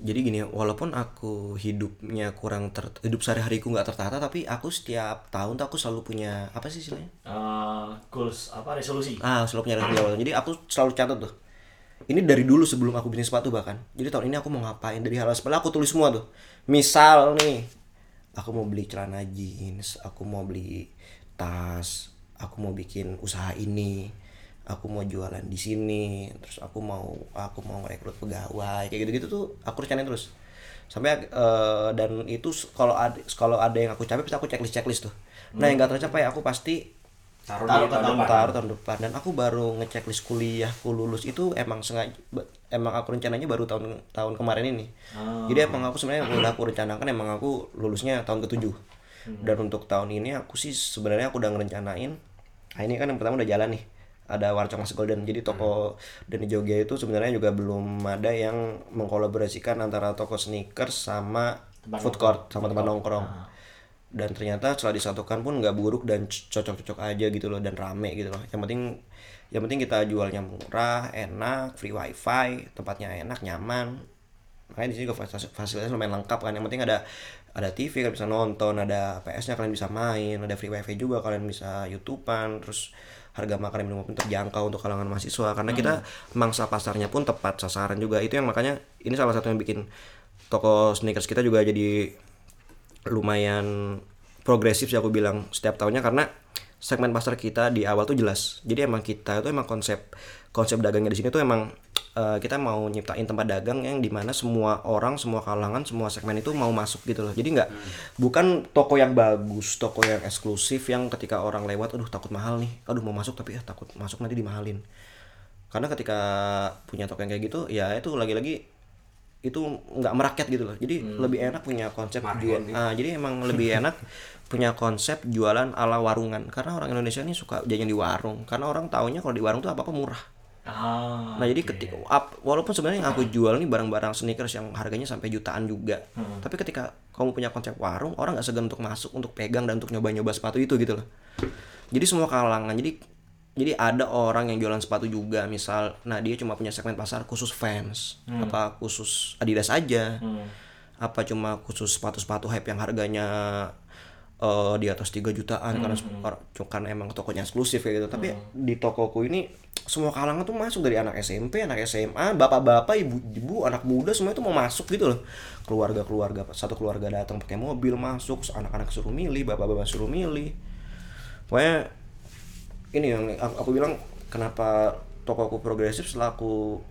Speaker 4: Jadi gini, walaupun aku hidupnya kurang ter, hidup sehari-hariku nggak tertata, tapi aku setiap tahun tuh aku selalu punya apa sih istilahnya?
Speaker 2: Eh, goals apa resolusi?
Speaker 4: Ah, selalu punya resolusi. Jadi aku selalu catat tuh. Ini dari dulu sebelum aku bisnis sepatu bahkan. Jadi tahun ini aku mau ngapain dari hal sepele aku tulis semua tuh. Misal nih, aku mau beli celana jeans, aku mau beli tas, aku mau bikin usaha ini, aku mau jualan di sini, terus aku mau aku mau rekrut pegawai kayak gitu-gitu tuh aku rencanain terus. Sampai eh, dan itu kalau ada kalau ada yang aku capai pasti aku checklist checklist tuh. Nah, yang gak tercapai aku pasti
Speaker 1: taruh,
Speaker 2: Taruh
Speaker 1: tahun
Speaker 2: tahun
Speaker 1: depan.
Speaker 4: taruh tahun depan dan aku baru ngecek list kuliahku lulus itu emang sengaja emang aku rencananya baru tahun tahun kemarin ini
Speaker 2: Oh.
Speaker 4: jadi emang aku sebenarnya udah aku rencanakan emang aku lulusnya tahun ketujuh dan untuk tahun ini aku sih sebenarnya aku udah ngerencanain nah ini kan yang pertama udah jalan nih ada Warcong Mas Golden. Jadi toko dan di Jogja itu sebenarnya juga belum ada yang mengkolaborasikan antara toko sneakers sama
Speaker 2: Tempat
Speaker 4: food
Speaker 2: nongkrong.
Speaker 4: court sama tempat nongkrong. dan ternyata setelah disatukan pun nggak buruk dan cocok-cocok aja gitu loh dan rame gitu loh. Yang penting yang penting kita jualnya murah enak free wifi tempatnya enak nyaman. Makanya di sini juga fasilitas, fasilitasnya lumayan lengkap kan. Yang penting ada ada TV kalian bisa nonton ada PS-nya kalian bisa main ada free wifi juga kalian bisa youtubean terus harga makanan minum pun terjangkau untuk kalangan mahasiswa karena kita mangsa pasarnya pun tepat sasaran juga itu yang makanya ini salah satu yang bikin toko sneakers kita juga jadi lumayan progresif sih aku bilang setiap tahunnya karena segmen pasar kita di awal tuh jelas. Jadi emang kita itu emang konsep konsep dagangnya di sini tuh emang eh, kita mau nyiptain tempat dagang yang di mana semua orang, semua kalangan, semua segmen itu mau masuk gitu loh. Jadi nggak bukan toko yang bagus, toko yang eksklusif yang ketika orang lewat, aduh takut mahal nih, aduh mau masuk tapi ya takut masuk nanti dimahalin. Karena ketika punya toko yang kayak gitu, ya itu lagi-lagi itu nggak merakyat gitu loh. Jadi lebih enak punya konsep jual ah, jadi emang lebih [LAUGHS] enak punya konsep jualan ala warungan. Karena orang Indonesia ini suka jajan di warung. Karena orang taunya kalau di warung tuh apa apa murah
Speaker 2: Ah,
Speaker 4: nah jadi ketika up, walaupun sebenarnya yang aku jual nih barang-barang sneakers yang harganya sampai jutaan juga tapi ketika kamu punya konsep warung orang nggak segan untuk masuk untuk pegang dan untuk nyoba-nyoba sepatu itu gitu loh. Jadi semua kalangan jadi jadi ada orang yang jualan sepatu juga misal nah dia cuma punya segmen pasar khusus fans apa khusus Adidas aja. Apa cuma khusus sepatu-sepatu hype yang harganya eh, di atas 3 jutaan karena or- kan emang tokonya eksklusif kayak gitu. Tapi di tokoku ini semua kalangan tuh masuk dari anak SMP anak SMA bapak-bapak ibu-ibu anak muda semua itu mau masuk gitu loh. Keluarga-keluarga satu keluarga datang pakai mobil masuk anak-anak suruh milih bapak-bapak suruh milih. Pokoknya ini yang aku, bilang kenapa toko aku progresif setelah aku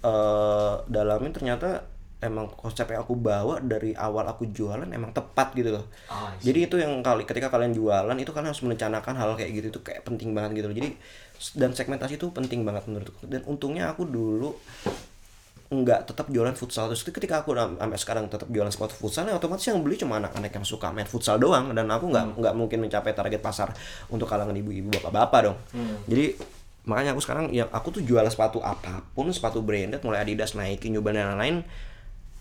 Speaker 4: eh dalamin ternyata emang konsep yang aku bawa dari awal aku jualan emang tepat gitu loh.
Speaker 2: I
Speaker 4: Jadi itu yang kali ketika kalian jualan itu kalian harus merencanakan hal kayak gitu itu kayak penting banget gitu loh. Jadi dan segmentasi itu penting banget menurutku. Dan untungnya aku dulu nggak tetap jualan futsal terus ketika aku sampai sekarang tetap jualan sepatu futsal ya otomatis yang beli cuma anak-anak yang suka main futsal doang dan aku nggak nggak mungkin mencapai target pasar untuk kalangan ibu-ibu bapak-bapak dong jadi makanya aku sekarang ya aku tuh jual sepatu apa pun sepatu branded mulai Adidas Nike New Balance dan lain-lain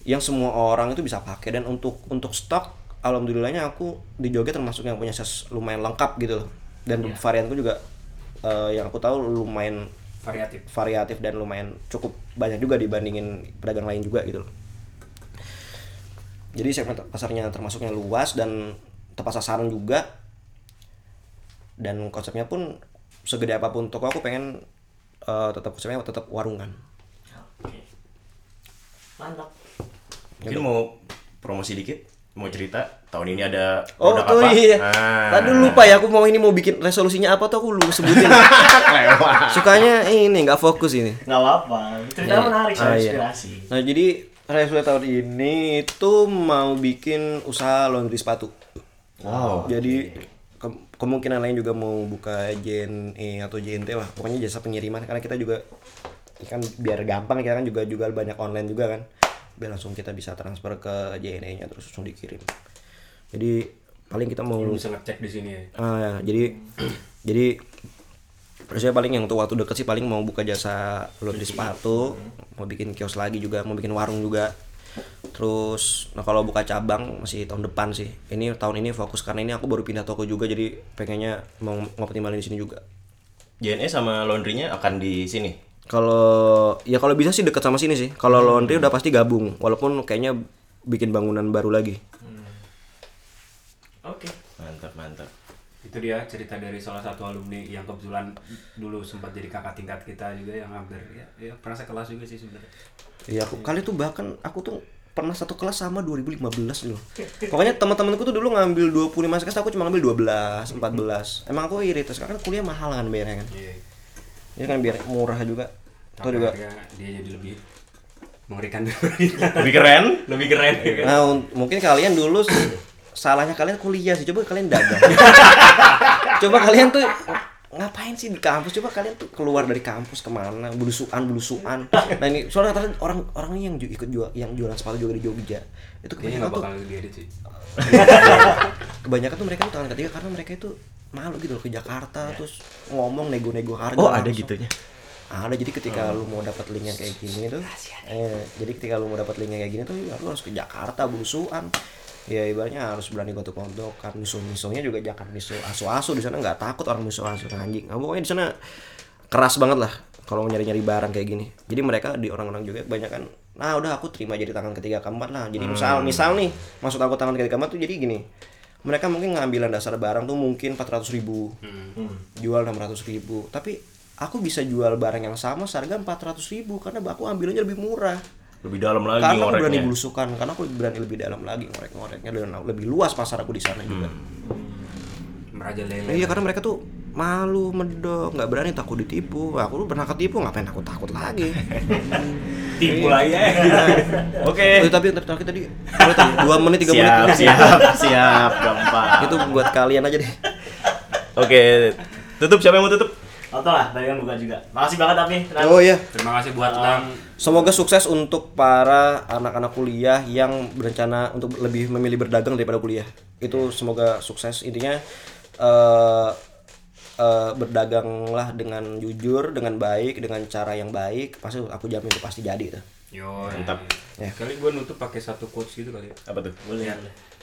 Speaker 4: yang semua orang itu bisa pakai dan untuk untuk stok alhamdulillahnya aku di Jogja termasuk yang punya size lumayan lengkap gitu loh dan varianku juga eh, yang aku tahu lumayan
Speaker 1: variatif
Speaker 4: variatif dan lumayan cukup banyak juga dibandingin pedagang lain juga gitu loh. Jadi segmen pasarnya termasuknya luas dan tepat sasaran juga. Dan konsepnya pun segede apa pun toko aku pengen eh, tetap konsepnya tetap warungan.
Speaker 2: Mantap.
Speaker 3: Mungkin mau promosi dikit, mau cerita tahun ini ada
Speaker 4: Oh
Speaker 3: produk
Speaker 4: tuh
Speaker 3: apa?
Speaker 4: iya.
Speaker 3: Ah.
Speaker 4: Tadi lupa ya aku mau ini mau bikin resolusinya apa tuh aku lu sebutin. [LAUGHS]
Speaker 3: Lewat.
Speaker 4: Sukanya ini nggak fokus ini.
Speaker 2: Nggak apa-apa. Cerita menarik
Speaker 4: Ah,
Speaker 2: soal
Speaker 4: iya.
Speaker 2: inspirasi.
Speaker 4: Nah jadi resolusi tahun ini itu mau bikin usaha laundry sepatu.
Speaker 3: Wow.
Speaker 4: Jadi ke- kemungkinan lain juga mau buka JNE atau JNT lah. Pokoknya jasa pengiriman karena kita juga kan biar gampang kita kan juga jual banyak online juga kan. Biar langsung kita bisa transfer ke JNE-nya terus langsung dikirim. Jadi paling kita mau
Speaker 1: Lu bisa ngecek di sini ya
Speaker 4: Ah, ya, jadi jadi saya paling yang untuk waktu deket sih paling mau buka jasa laundry sepatu, mau bikin kios lagi juga, mau bikin warung juga. Terus nah kalau buka cabang masih tahun depan sih. Ini tahun ini fokus karena ini aku baru pindah toko juga jadi pengennya mau ngoptimalin di sini juga.
Speaker 3: JNE sama laundry-nya akan di sini.
Speaker 4: Kalau ya kalau bisa sih deket sama sini sih. Kalau laundry udah pasti gabung, walaupun kayaknya bikin bangunan baru lagi.
Speaker 2: Oke.
Speaker 3: Mantap, mantap.
Speaker 1: itu dia cerita dari salah satu alumni yang kebetulan dulu sempat jadi kakak tingkat kita juga yang hampir ya, ya pernah sekelas juga sih sebenarnya
Speaker 4: Iya aku kali tuh bahkan aku tuh pernah satu kelas sama 2015 loh. Pokoknya teman-temanku tuh dulu ngambil 25 sekelas aku cuma ngambil 12, 14. Emang aku irit sekarang kan kuliah mahal kan bayarnya kan.
Speaker 1: Iya.
Speaker 4: Ini kan biar murah juga. Itu
Speaker 1: Tapi
Speaker 4: juga.
Speaker 1: dia jadi lebih mengerikan. [LAUGHS]
Speaker 3: Lebih keren.
Speaker 1: lebih keren?
Speaker 4: Nah, un- mungkin kalian dulu salahnya kalian kuliah sih coba kalian dagang [LAUGHS] coba kalian tuh ngapain sih di kampus coba kalian tuh keluar dari kampus ke mana belusuan belusuan nah ini soalnya rata-rata orang orang yang ju- ikut jual yang jualan sepatu juga di Jogja itu kebanyakan tuh [LAUGHS] kebanyakan tuh mereka tuh tangan ketiga karena mereka itu malu gitu loh ke Jakarta terus ngomong nego-nego harga
Speaker 3: Oh, ada
Speaker 4: langsung.
Speaker 3: gitunya.
Speaker 4: ada jadi ketika lu mau dapat link yang kayak gini tuh eh, jadi ketika lu mau dapat link yang kayak gini tuh ya lu harus ke Jakarta busuan ya ibaratnya harus berani gontok-gontokan miso-misonya juga jangan miso asu-asu di sana nggak takut orang miso asu anjing. Nah, pokoknya di sana keras banget lah kalau mau nyari-nyari barang kayak gini. Jadi mereka di orang-orang juga kebanyakan nah udah aku terima jadi tangan ketiga keempat lah. Jadi misal misal nih maksud aku tangan ketiga keempat tuh jadi gini mereka mungkin ngambilan dasar barang tuh mungkin 400 ribu. Jual 600 ribu. Tapi aku bisa jual barang yang sama seharga 400 ribu karena aku ambilnya lebih murah.
Speaker 3: Lebih dalam lagi
Speaker 4: karena aku berani belusukan karena aku berani lebih dalam lagi ngorek-ngoreknya dan lebih luas pasar aku di sana juga.
Speaker 1: Merajalela.
Speaker 4: iya karena mereka tuh malu medok nggak berani takut ditipu aku lu pernah ketipu ngapain aku takut lagi [LAUGHS]
Speaker 2: Tipu lah ya.
Speaker 3: Oke.
Speaker 4: Oh, tapi tapi terakhir tadi tadi, dua menit tiga
Speaker 3: Siap,
Speaker 4: menit
Speaker 3: siap, siap, gampang.
Speaker 4: itu buat kalian aja deh
Speaker 3: Oke. Tutup siapa yang mau tutup?
Speaker 2: Oke lah, dari yang buka juga. Makasih banget tapi.
Speaker 4: oh iya
Speaker 1: Terima kasih buat Lang.
Speaker 4: Semoga sukses untuk para anak-anak kuliah yang berencana untuk lebih memilih berdagang daripada kuliah. Itu semoga sukses. Intinya eh eh, berdaganglah dengan jujur, dengan baik, dengan cara yang baik. Pasti aku jamin itu pasti jadi tuh.
Speaker 1: Yo,
Speaker 3: Mantap.
Speaker 1: Ya. Kali gue nutup pakai satu quotes gitu kali ya.
Speaker 3: Apa tuh?
Speaker 1: Ya,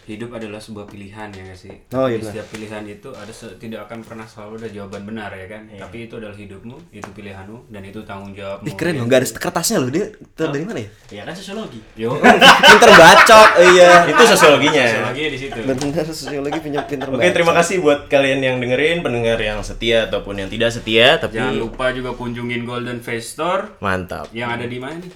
Speaker 1: hidup adalah sebuah pilihan ya nggak sih.
Speaker 4: Oh, iya benar.
Speaker 1: setiap pilihan itu ada se- tidak akan pernah selalu ada jawaban benar ya kan. Tapi itu adalah hidupmu, itu pilihanmu dan itu tanggung jawabmu.
Speaker 4: Ih keren loh, garis kertasnya loh dia ter- dari mana ya?
Speaker 2: Ya kan sosiologi.
Speaker 1: Yo, [LAUGHS]
Speaker 4: Pinter bacot, iya.
Speaker 3: Itu sosiologinya.
Speaker 1: lagi di situ.
Speaker 4: Bener sosiologi punya pinter
Speaker 3: Oke, terima kasih buat kalian yang dengerin, pendengar yang setia ataupun yang tidak setia, tapi
Speaker 1: Jangan lupa juga kunjungin Golden Face Store
Speaker 3: mantap.
Speaker 1: yang ada di mana nih?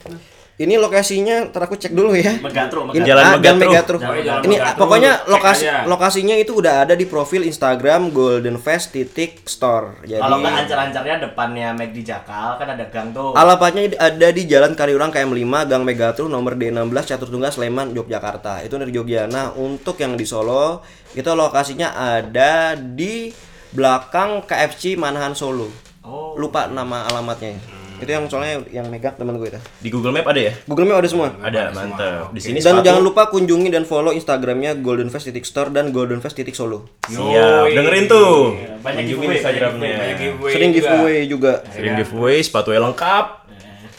Speaker 4: Ini lokasinya, ntar aku cek dulu ya.
Speaker 2: Megatro,
Speaker 4: Ini
Speaker 2: Megatro.
Speaker 3: Jalan
Speaker 4: ah, Jalan Ini pokoknya lokasi
Speaker 1: aja.
Speaker 4: lokasinya itu udah ada di profil Instagram Golden Fest titik store. Jadi
Speaker 2: Kalau nggak ancar-ancarnya depannya McD Jakal kan ada gang tuh.
Speaker 4: alamatnya ada di Jalan Kaliurang KM 5 Gang Megatro nomor D16 Catur Tunggal Sleman Yogyakarta. Itu dari Jogja. Nah, untuk yang di Solo itu lokasinya ada di belakang KFC Manahan Solo.
Speaker 2: Oh.
Speaker 4: Lupa nama alamatnya. Itu yang soalnya yang megang teman gue itu.
Speaker 3: Di Google Map ada ya?
Speaker 4: Google Map ada semua.
Speaker 3: Ada, mantap. Di sini
Speaker 4: Dan
Speaker 3: sepatu.
Speaker 4: jangan lupa kunjungi dan follow Instagramnya Golden Fest titik store dan Golden Fest titik Solo.
Speaker 3: Siap, dengerin tuh.
Speaker 2: Banyak giveaway,
Speaker 3: Instagramnya.
Speaker 1: Banyak giveaway
Speaker 4: Sering giveaway juga.
Speaker 3: Sering giveaway, sepatunya lengkap.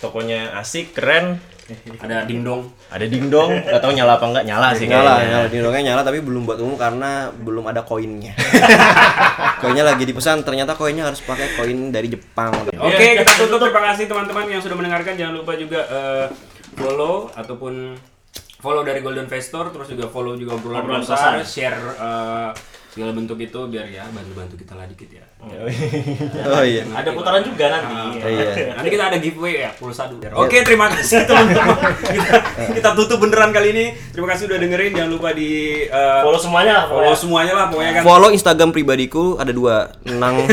Speaker 3: Tokonya asik, keren.
Speaker 1: Ada dingdong.
Speaker 3: Ada dingdong, nggak tahu nyala apa nggak nyala sih
Speaker 4: Nyala,
Speaker 3: kayaknya.
Speaker 4: nyala, dindongnya nyala tapi belum buat umum karena belum ada koinnya. [LAUGHS] koinnya lagi dipesan, ternyata koinnya harus pakai koin dari Jepang.
Speaker 1: Oke, kita tutup. Terima kasih teman-teman yang sudah mendengarkan. Jangan lupa juga eh, follow ataupun follow dari Golden Face Store, terus juga follow juga obrolan besar, share eh, segala bentuk itu biar ya bantu-bantu kita lah dikit ya.
Speaker 4: Oh [LAUGHS] iya.
Speaker 2: Ada putaran juga nanti.
Speaker 4: Iya. [LAUGHS]
Speaker 1: Nanti kita ada giveaway ya, pulsa dulu. Oke, terima kasih [LAUGHS] teman-teman. kita, kita tutup beneran kali ini. Terima kasih udah dengerin. Jangan lupa di eh,
Speaker 2: Follow semuanya lah.
Speaker 1: follow semuanya lah pokoknya kan.
Speaker 4: Follow Instagram pribadiku ada dua. Nang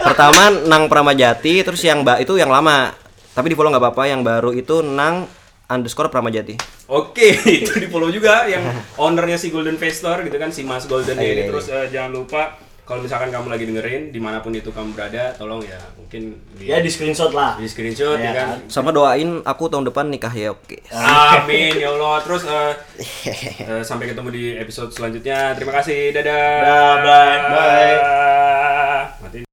Speaker 4: pertama Nang Pramajati, terus yang mbak itu yang lama. Tapi di follow nggak apa-apa. Yang baru itu Nang underscore Pramajati.
Speaker 1: Oke, [LAUGHS] itu di follow juga yang [LAUGHS] ownernya si Golden Face Store gitu kan si Mas Golden
Speaker 4: Iya,
Speaker 1: ini.
Speaker 4: iya,
Speaker 1: Terus eh, jangan lupa kalau misalkan kamu lagi dengerin di mana pun itu kamu berada, tolong ya mungkin di,
Speaker 2: Ya di screenshot lah.
Speaker 1: di screenshot ya
Speaker 2: Ya
Speaker 1: kan.
Speaker 4: Sama doain aku tahun depan nikah ya oke.
Speaker 1: Amin ya Allah. Terus eh, [LAUGHS] eh, sampai ketemu di episode selanjutnya. Terima kasih. Dadah.
Speaker 2: Dah, bye.
Speaker 1: Bye.